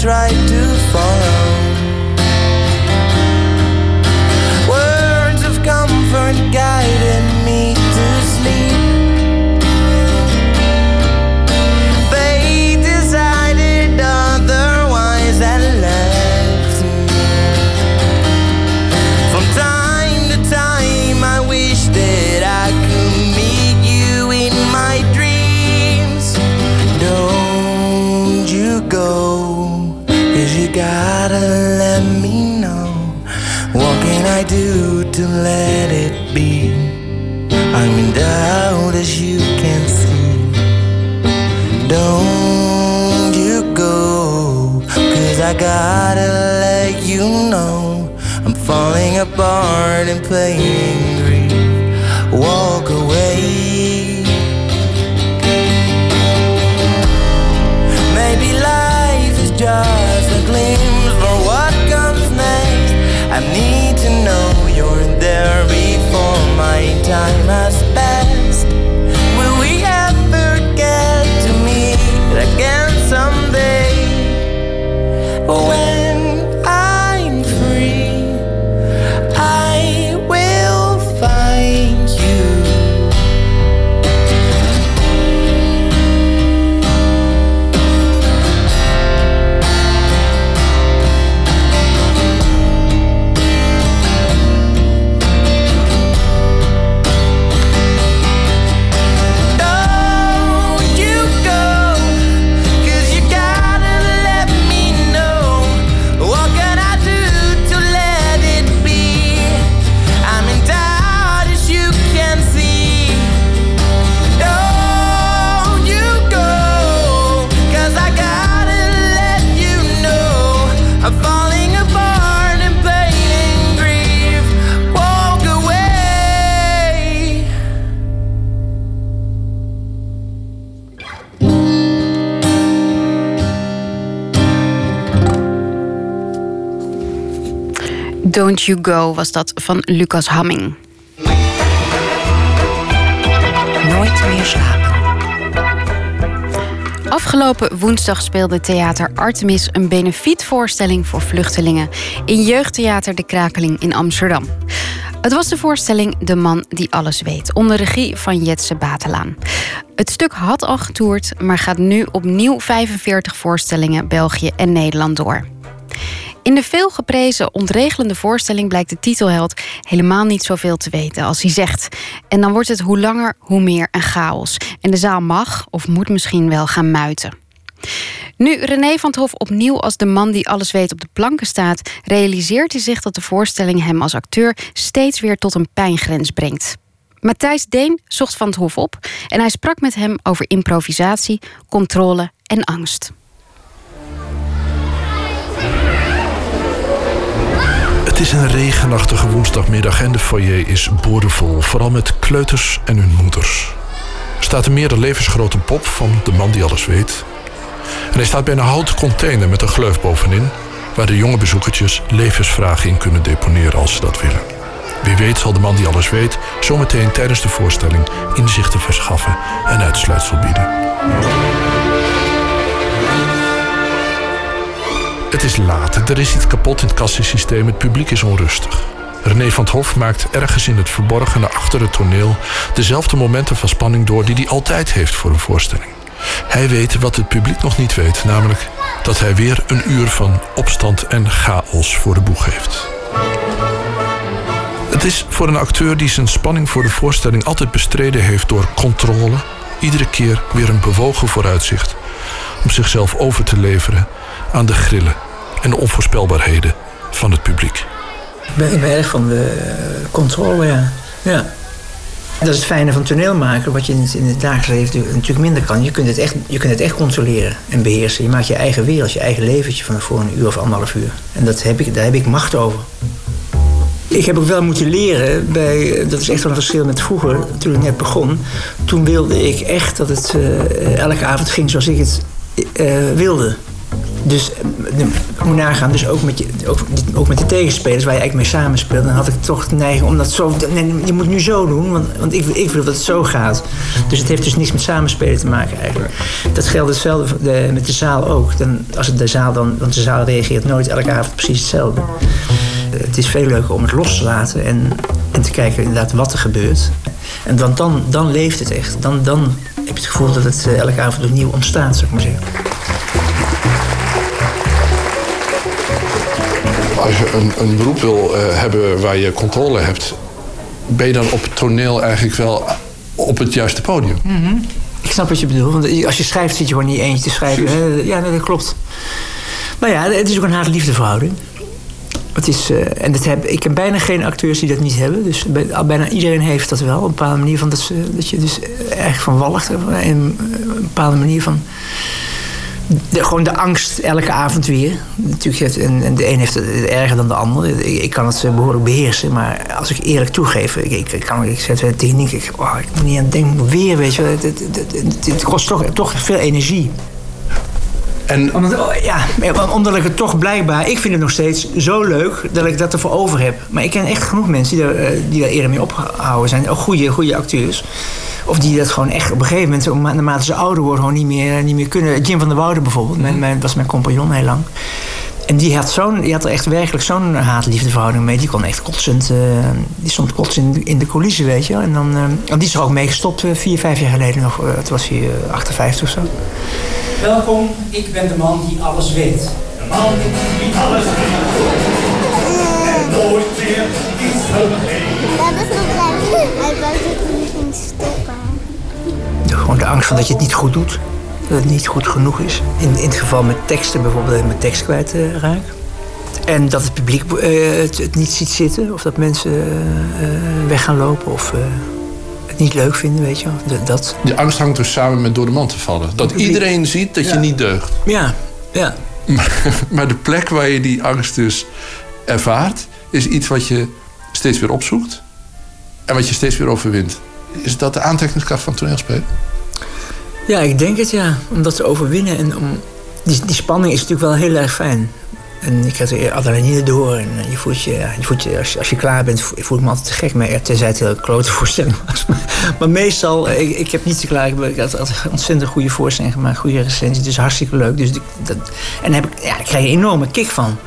right. gotta let me know. What can I do to let it be? I'm in doubt as you can see. Don't you go, cause I gotta let you know. I'm falling apart and playing. Before my time has passed. Don't You Go was dat van Lucas Hamming. Nooit meer slapen. Afgelopen woensdag speelde Theater Artemis een benefietvoorstelling voor vluchtelingen in Jeugdtheater De Krakeling in Amsterdam. Het was de voorstelling De Man die alles weet, onder regie van Jetse Batelaan. Het stuk had al getoerd, maar gaat nu opnieuw 45 voorstellingen België en Nederland door. In de veelgeprezen ontregelende voorstelling blijkt de titelheld helemaal niet zoveel te weten als hij zegt. En dan wordt het hoe langer hoe meer een chaos. En de zaal mag of moet misschien wel gaan muiten. Nu René van het Hof opnieuw als de man die alles weet op de planken staat, realiseert hij zich dat de voorstelling hem als acteur steeds weer tot een pijngrens brengt. Matthijs Deen zocht van het Hof op en hij sprak met hem over improvisatie, controle en angst. Is een regenachtige woensdagmiddag en de foyer is boordevol. Vooral met kleuters en hun moeders. Er staat een meer dan levensgrote pop van de man die alles weet. En hij staat bij een houten container met een gleuf bovenin... waar de jonge bezoekertjes levensvragen in kunnen deponeren als ze dat willen. Wie weet zal de man die alles weet... zometeen tijdens de voorstelling inzichten verschaffen en uitsluitsel bieden. Het is laat, er is iets kapot in het kassensysteem, het publiek is onrustig. René van het Hof maakt ergens in het verborgene achter het toneel dezelfde momenten van spanning door die hij altijd heeft voor een voorstelling. Hij weet wat het publiek nog niet weet, namelijk dat hij weer een uur van opstand en chaos voor de boeg heeft. Het is voor een acteur die zijn spanning voor de voorstelling altijd bestreden heeft door controle, iedere keer weer een bewogen vooruitzicht om zichzelf over te leveren aan de grillen en de onvoorspelbaarheden van het publiek. Ik ben, erg van de eh, controle, ja. Dat is het fijne van toneel maken, wat je in het, dagelijks leven natuurlijk minder kan. Je kunt, het echt, je kunt het echt controleren en beheersen. Je maakt je eigen wereld, je eigen leventje van voor een uur of anderhalf uur. En dat heb ik, daar heb ik macht over. Ik heb ook wel moeten leren, bij, dat is echt wel een verschil met vroeger, toen ik net begon. Toen wilde ik echt dat het eh, elke avond ging zoals ik het eh, wilde. Dus eh, moet nagaan, dus ook met, je, ook, ook met de tegenspelers waar je eigenlijk mee samenspeelt, dan had ik toch de neiging om dat zo. Nee, je moet nu zo doen, want, want ik, ik wil dat het zo gaat. Dus het heeft dus niks met samenspelen te maken eigenlijk. Dat geldt hetzelfde de, met de zaal ook. Dan, als het de zaal dan, want de zaal reageert nooit elke avond precies hetzelfde. Het is veel leuker om het los te laten en, en te kijken inderdaad wat er gebeurt. En dan, dan, dan leeft het echt. Dan, dan heb je het gevoel dat het eh, elke avond opnieuw ontstaat, zou ik maar zeggen. Als je een, een beroep wil eh, hebben waar je controle hebt, ben je dan op het toneel eigenlijk wel op het juiste podium? Mhm. Ik snap wat je bedoelt. Want als je schrijft, zit je gewoon niet eentje te schrijven. hè. Ja, dat klopt. Maar ja, het is ook een haat-liefde verhouding. Het is, eh, en dat heb, ik heb bijna geen acteurs die dat niet hebben. Dus bijna iedereen heeft dat wel. Op een bepaalde manier van dat, ze, dat je dus erg van walgt. En een bepaalde manier van. De, gewoon de angst elke avond weer. Natuurlijk, en, de een heeft het erger dan de ander. Ik, kan het eh, behoorlijk beheersen. Maar als ik eerlijk toegeef, ik, ik, kan, ik zeg het tegen Nick, ik, oh, ik moet niet aan denken, weer, weet je het- het kost toch, toch veel energie. En... Omdat, oh, ja, omdat ik het toch blijkbaar... Ik vind het nog steeds zo leuk dat ik dat ervoor over heb. Maar ik ken echt genoeg mensen die daar, eh, die daar eerder mee opgehouden zijn. Ook goede, goede acteurs. Of die dat gewoon echt op een gegeven moment... naarmate ze ouder worden, gewoon niet meer, niet meer kunnen. Jim van der Woude bijvoorbeeld, mijn, mijn, was mijn compagnon heel lang. En die had, zo'n, die had er echt werkelijk zo'n haat-liefdeverhouding mee. Die kon echt kotsend... eh, die stond kotsend in, in de coulissen, weet je wel. En dan, eh, en die is er ook mee gestopt eh, vier, vijf jaar geleden nog. Het was hier eh, 58 of zo. Welkom, ik ben de man die alles weet. De man die alles weet. En nooit meer iets vergeet. Dat is nog leuk. Hij wou dat we niet ging stoppen. Gewoon de angst van dat je het niet goed doet. Dat het niet goed genoeg is. In, in het geval met teksten bijvoorbeeld, dat ik mijn tekst kwijt eh, raak. En dat het publiek eh, het, het niet ziet zitten. Of dat mensen eh, eh, weg gaan lopen. Of eh, het niet leuk vinden, weet je wel. Dat, dat. Die angst hangt dus samen met door de man te vallen. Dat iedereen ziet dat je niet deugt. Ja, ja. Maar, maar de plek waar je die angst dus ervaart... is iets wat je steeds weer opzoekt. En wat je steeds weer overwint. Is dat de aantrekkingskracht van toneelspelen? Ja, ik denk het ja. Om dat te overwinnen. En om, die, die spanning is natuurlijk wel heel erg fijn. En je krijgt er adrenaline door. En eh, je voelt je, voelt je als, je als je klaar bent, vo- voel ik me altijd te gek. Ja, tenzij het een klote *laughs* voorstelling was. Maar, meestal, eh, ik, ik heb niet te klaar. Ik, ik had altijd ontzettend goede voorstelling gemaakt. Goede recensie. Dus hartstikke leuk. Dus dat, en daar, ik, ja, krijg je een enorme kick van.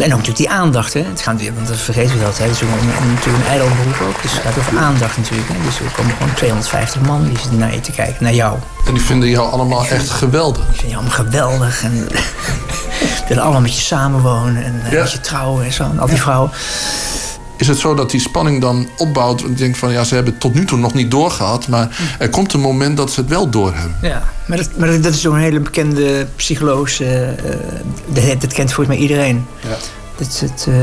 En ook natuurlijk die aandacht, hè. Het gaat, weer- want dat vergeten we altijd. Het is een, een- natuurlijk een ijdel beroep ook. Dus het gaat over aandacht natuurlijk. Hè. Dus er komen gewoon 250 man die zitten naar je te kijken, naar jou. En die vinden jou allemaal echt geweldig. Die vinden je allemaal geweldig. En *laughs* willen allemaal met je samenwonen en eh, met je trouwen en zo. En al die vrouwen. Is het zo dat die spanning dan opbouwt? Je denkt van ja, ze hebben het tot nu toe nog niet doorgehad. Maar er komt een moment dat ze het wel doorhebben. Ja, maar dat, maar dat- dat is zo'n hele bekende psychologische... eh, dat, dat kent volgens mij iedereen. Ja. Dat is het, eh,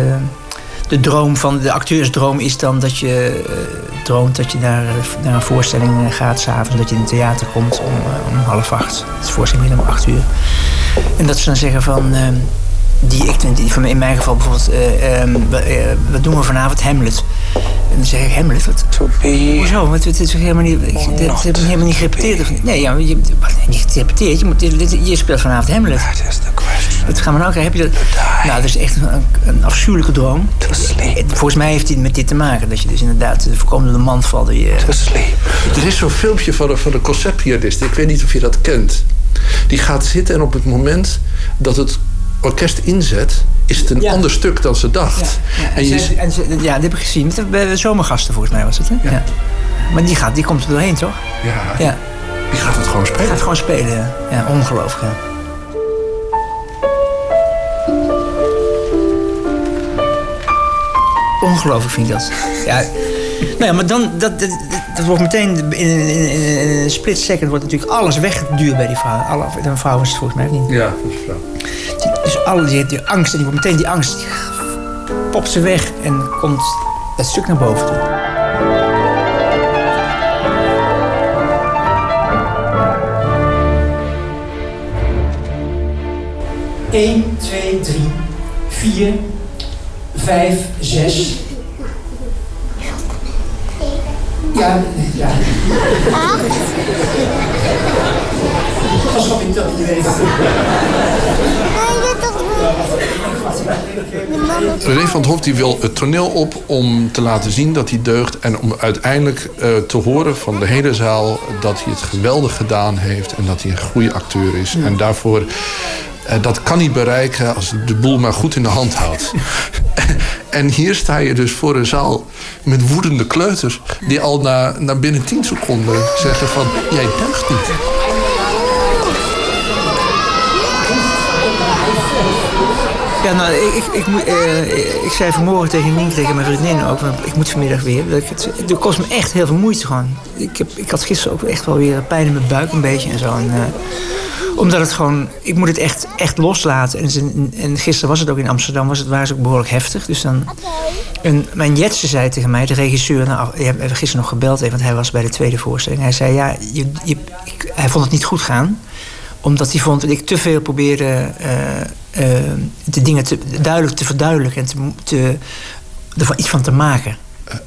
de droom van de acteursdroom is dan dat je eh, droomt dat je naar, naar een voorstelling eh, gaat s'avonds. Dat je in het theater komt om, eh, om half acht. Het is voorstelling om acht uur. En dat ze dan zeggen van... die ik, die, van in mijn geval bijvoorbeeld, eh, ehm, we- eh, wat doen we vanavond? Hamlet. En dan zeg ik, Hamlet? Wat? Hoezo? Want het is helemaal niet, ik, dit heb ik helemaal niet gerepeteerd. Of, nee, ja, je, wat, niet gerepeteerd. Je, moet, dit- dit- je speelt vanavond Hamlet. Wat gaan we nou krijgen? Heb je dat? Nou, dat is echt een, een afschuwelijke droom. En Volgens mij heeft hij met dit te maken. Dat je dus inderdaad de voorkomende man valt. Die, eh, Er is zo'n filmpje van de, van de concertpianist. Ik weet niet of je dat kent. Die gaat zitten en op het moment dat het orkest inzet... is het een ander stuk dan ze dacht. Ja, en en je, ze- en ze- ja, dat heb ik gezien. Bij de zomergasten volgens mij was het. Hè? Ja. Maar die, gaat, die komt er doorheen, toch? ja, Ja. die gaat het gewoon spelen. Gaat gewoon spelen, ja. ongelooflijk. Ja. Ongelooflijk vind ik dat. Ja, nou ja, maar dan, dat, dat, dat wordt meteen, in, in, in, in een split second wordt natuurlijk alles weggeduwd bij die vrouw. Alle, een vrouw is het volgens mij niet. Ja, dat is zo. Die, alle, die, die angst, en die wordt meteen die angst, die popt ze weg en komt dat stuk naar boven toe. Eén, twee, drie, vier, vijf, zes. Ja, ja. Ik dat niet weet. René van het Hof die wil het toneel op om te laten zien dat hij deugt... en om uiteindelijk eh, te horen van de hele zaal dat hij het geweldig gedaan heeft... en dat hij een goede acteur is. En daarvoor, eh, dat kan hij bereiken als hij de boel maar goed in de hand houdt. *laughs* en hier sta je dus voor een zaal met woedende kleuters... die al na, na binnen 10 seconden zeggen van... jij deugt niet. Ja, nou, ik, ik, ik, eh, zei vanmorgen tegen tegen mijn vriendin ook... ik moet vanmiddag weer. Dat het, het kost me echt heel veel moeite gewoon. Ik, heb, ik had gisteren ook echt wel weer pijn in mijn buik een beetje en zo. Eh, omdat het gewoon... Ik moet het echt, echt loslaten. En, en gisteren was het ook in Amsterdam, was het, waren ze ook behoorlijk heftig. Dus dan... En mijn Jetse zei tegen mij, de regisseur... Nou, hebt gisteren nog gebeld, want hij was bij de tweede voorstelling. Hij zei, ja, je, je, hij vond het niet goed gaan omdat hij vond dat ik te veel probeerde eh, de dingen te, duidelijk te verduidelijken en te, te, er iets van te maken.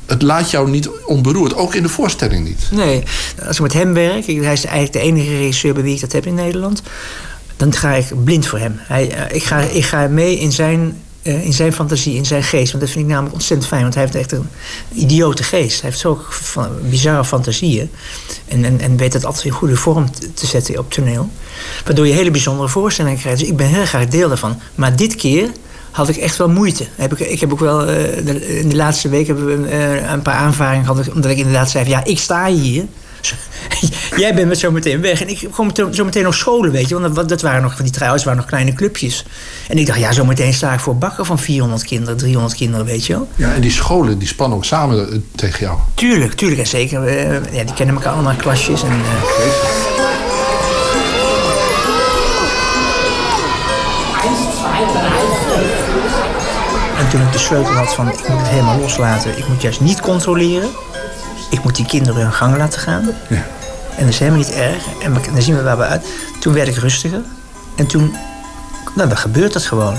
Het laat jou niet onberoerd, ook in de voorstelling niet. Nee, als ik met hem werk, hij is eigenlijk de enige regisseur bij wie ik dat heb in Nederland, dan ga ik blind voor hem. Hij, eh, ik, ga, ik ga mee in zijn, eh, in zijn fantasie, in zijn geest. Want dat vind ik namelijk ontzettend fijn, want hij heeft echt een idiote geest. Hij heeft zo van, bizarre fantasieën. En, en, en weet dat altijd in goede vorm te- te zetten op toneel. Waardoor je hele bijzondere voorstellingen krijgt. Dus ik ben heel graag deel daarvan. Maar dit keer had ik echt wel moeite. Heb ik, ik heb ook wel, eh, in de laatste week eh, een paar aanvaringen gehad. Omdat ik inderdaad zei: ja, ik sta hier. Jij bent met zo meteen weg. En ik kom zo meteen nog scholen, weet je. Want dat, dat waren nog van die trouwens waren nog kleine clubjes. En ik dacht, ja, zo meteen sta ik voor bakken van 400 kinderen, 300 kinderen, weet je wel. Ja, en die scholen die spannen ook samen eh, tegen jou. Tuurlijk, tuurlijk en zeker. eh, ja, die kennen elkaar allemaal in klasjes. En, eh, En toen ik de sleutel had van ik moet het helemaal loslaten. Ik moet juist niet controleren. Ik moet die kinderen hun gang laten gaan. En dat is helemaal niet erg. En dan zien we waar we uit. Toen werd ik rustiger. En toen, nou, dan gebeurt dat gewoon.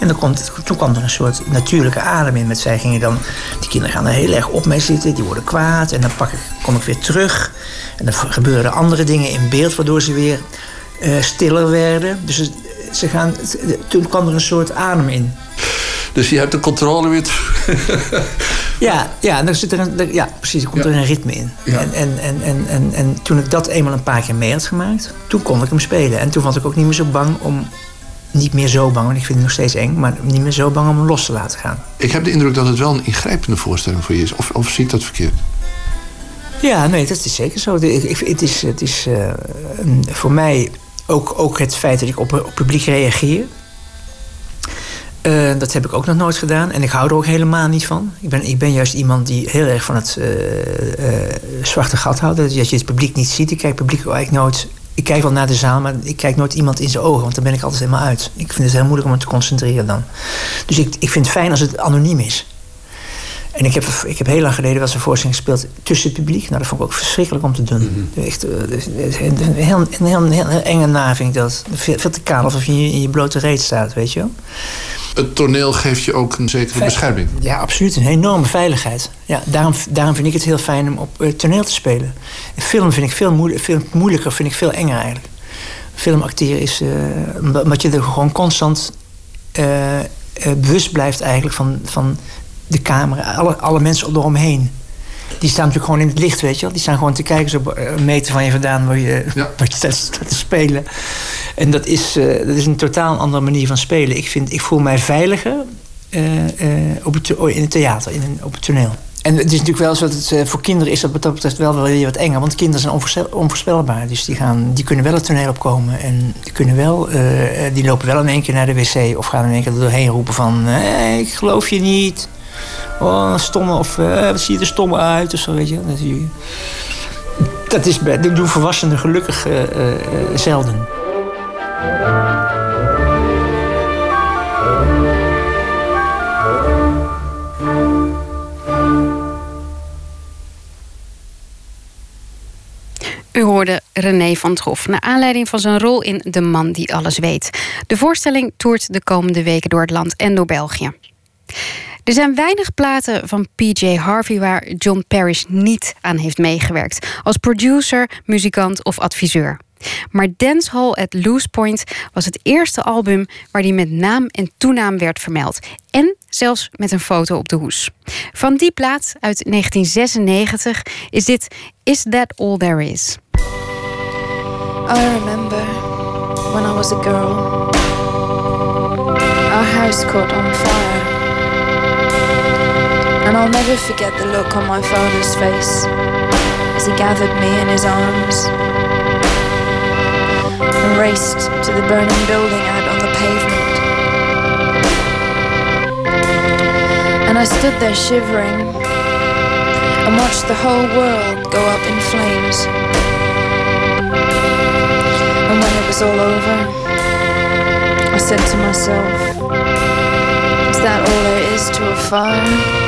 En dan komt, toen kwam er een soort natuurlijke adem in. Met zij gingen dan, die kinderen gaan er heel erg op mee zitten. Die worden kwaad. En dan pak ik, kom ik weer terug. En dan gebeuren andere dingen in beeld. Waardoor ze weer eh, stiller werden. Dus ze- ze gaan, toen kwam er een soort adem in. Dus je hebt de controle weer. *laughs* Ja, ja, en dan zit er een, ja precies, er komt er een ritme in. En, en, en, en, en, en toen ik dat eenmaal een paar keer mee had gemaakt, toen kon ik hem spelen. En toen was ik ook niet meer zo bang om, niet meer zo bang, want ik vind het nog steeds eng, maar niet meer zo bang om hem los te laten gaan. Ik heb de indruk dat het wel een ingrijpende voorstelling voor je is. Of, of zie ik dat verkeerd? Ja, nee, dat is zeker zo. Ik, ik- het is, het is eh, voor mij ook, ook het feit dat ik op, op publiek reageer. Eh, dat heb ik ook nog nooit gedaan. En ik hou er ook helemaal niet van. Ik ben, ik ben juist iemand die heel erg van het eh, eh, zwarte gat houdt. Dat je het publiek niet ziet. Ik kijk publiek eigenlijk nooit... Ik kijk wel naar de zaal, maar ik kijk nooit iemand in zijn ogen. Want dan ben ik altijd helemaal uit. Ik vind het heel moeilijk om me te concentreren dan. Dus ik, ik vind het fijn als het anoniem is. En ik heb, ik heb heel lang geleden was een voorstelling gespeeld tussen het publiek. Nou, dat vond ik ook verschrikkelijk om te doen. Echt, een, heel, een, heel, een heel enge na vind ik dat. Veel, te kaal, alsof je in je blote reet staat, weet je wel. Het toneel geeft je ook een zekere bescherming. Ja, absoluut. Een enorme veiligheid. Ja, daarom, daarom vind ik het heel fijn om op eh, toneel te spelen. En film vind ik veel, moeilijk, veel moeilijker, vind ik veel enger eigenlijk. Film acteren is... eh, omdat je er gewoon constant eh, bewust blijft eigenlijk van, van de camera. Alle, alle mensen eromheen. Die staan natuurlijk gewoon in het licht, weet je wel. Die staan gewoon te kijken, zo eh, een meter van je vandaan... waar je, *laughs* waar je staat, te spelen. En dat is, eh, dat is een totaal andere manier van spelen. Ik, vind, ik voel mij veiliger eh, eh, op het, in het theater, in een, op het toneel. En het is natuurlijk wel zo dat het, voor kinderen is dat wat dat betreft wel weer wat enger. Want kinderen zijn onvoorspelbaar. Dus die, gaan, die kunnen wel het toneel opkomen. En die, kunnen wel, die lopen wel in één keer naar de wc. Of gaan in één keer er doorheen roepen van... "Eh, ik geloof je niet. Oh, stomme. Of eh, wat zie je er stom uit. Of zo, weet je. Dat, is- dat doen volwassenen gelukkig eh, eh, eh, zelden. U hoorde René van Troff naar aanleiding van zijn rol in De Man die alles weet. De voorstelling toert de komende weken door het land en door België. Er zijn weinig platen van PJ Harvey waar John Parrish niet aan heeft meegewerkt. Als producer, muzikant of adviseur. Maar Dancehall at Loose Point was het eerste album waar hij met naam en toenaam werd vermeld. En zelfs met een foto op de hoes. Van die plaat uit 1996 is dit Is That All There Is? I remember when I was a girl. Our house caught on fire. And I'll never forget the look on my father's face as he gathered me in his arms and raced to the burning building out on the pavement. And I stood there shivering and watched the whole world go up in flames. And when it was all over, I said to myself, Is that all there is to a fire?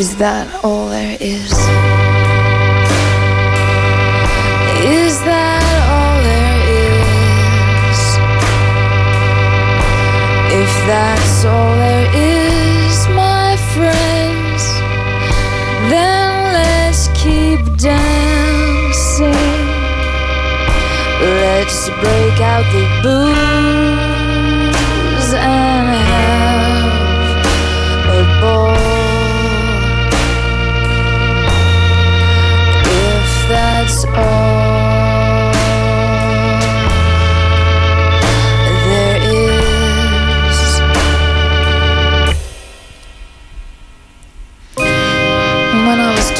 Is that all there is? Is that all there is? If that's all there is, my friends, then let's keep dancing. Let's break out the booze and have a ball.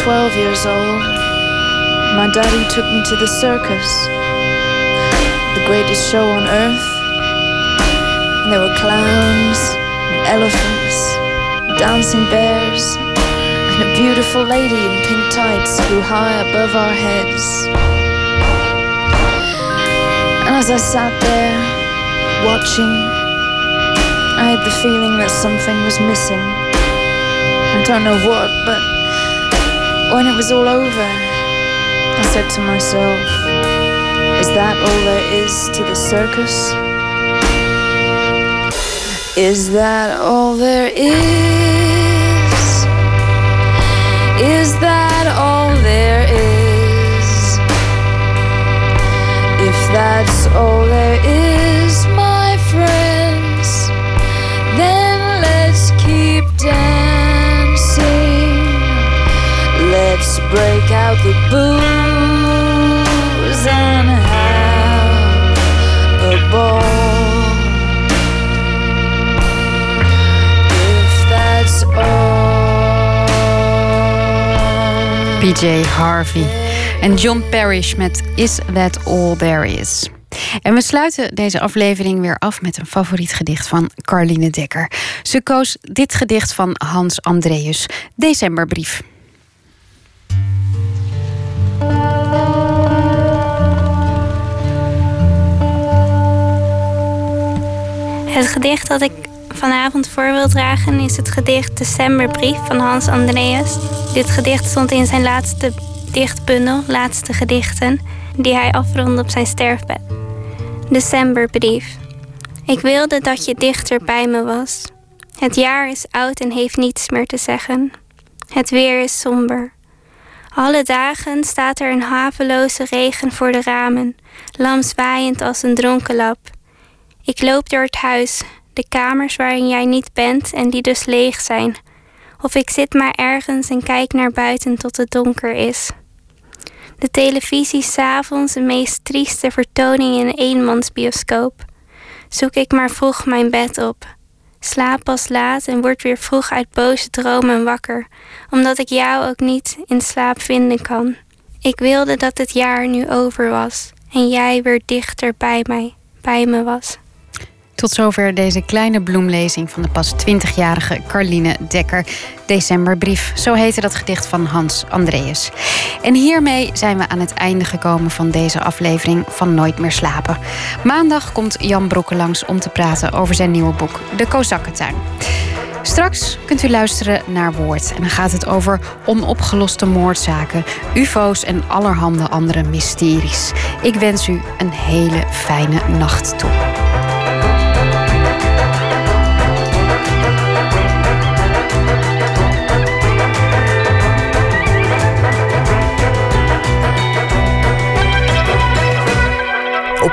12 years old, my daddy took me to the circus, the greatest show on earth. And there were clowns, and elephants, dancing bears, and a beautiful lady in pink tights flew high above our heads. And as I sat there watching, I had the feeling that something was missing. I don't know what, but when it was all over, I said to myself, Is that all there is to the circus? Is that all there is? Is that all there is? If that's all there is, Break out the booze and have a ball. If that's all. PJ Harvey en John Parrish met Is That All There Is. En we sluiten deze aflevering weer af met een favoriet gedicht van Carline Dekker. Ze koos dit gedicht van Hans Andreas, Decemberbrief. Het gedicht dat ik vanavond voor wil dragen is het gedicht Decemberbrief van Hans Andreas. Dit gedicht stond in zijn laatste dichtbundel, Laatste Gedichten, die hij afrondde op zijn sterfbed. Decemberbrief. Ik wilde dat je dichter bij me was. Het jaar is oud en heeft niets meer te zeggen. Het weer is somber. Alle dagen staat er een haveloze regen voor de ramen, lamswaaiend als een dronken lap. Ik loop door het huis, de kamers waarin jij niet bent en die dus leeg zijn. Of ik zit maar ergens en kijk naar buiten tot het donker is. De televisie s'avonds de meest trieste vertoning in een eenmansbioscoop. Zoek ik maar vroeg mijn bed op. Slaap pas laat en word weer vroeg uit boze dromen wakker, omdat ik jou ook niet in slaap vinden kan. Ik wilde dat het jaar nu over was en jij weer dichter bij mij, bij me was. Tot zover deze kleine bloemlezing van de pas 20-jarige Carline Dekker. Decemberbrief, zo heette dat gedicht van Hans Andreas. En hiermee zijn we aan het einde gekomen van deze aflevering van Nooit meer slapen. Maandag komt Jan Broeke langs om te praten over zijn nieuwe boek De Kozakkentuin. Straks kunt u luisteren naar Woord. En dan gaat het over onopgeloste moordzaken, ufo's en allerhande andere mysteries. Ik wens u een hele fijne nacht toe.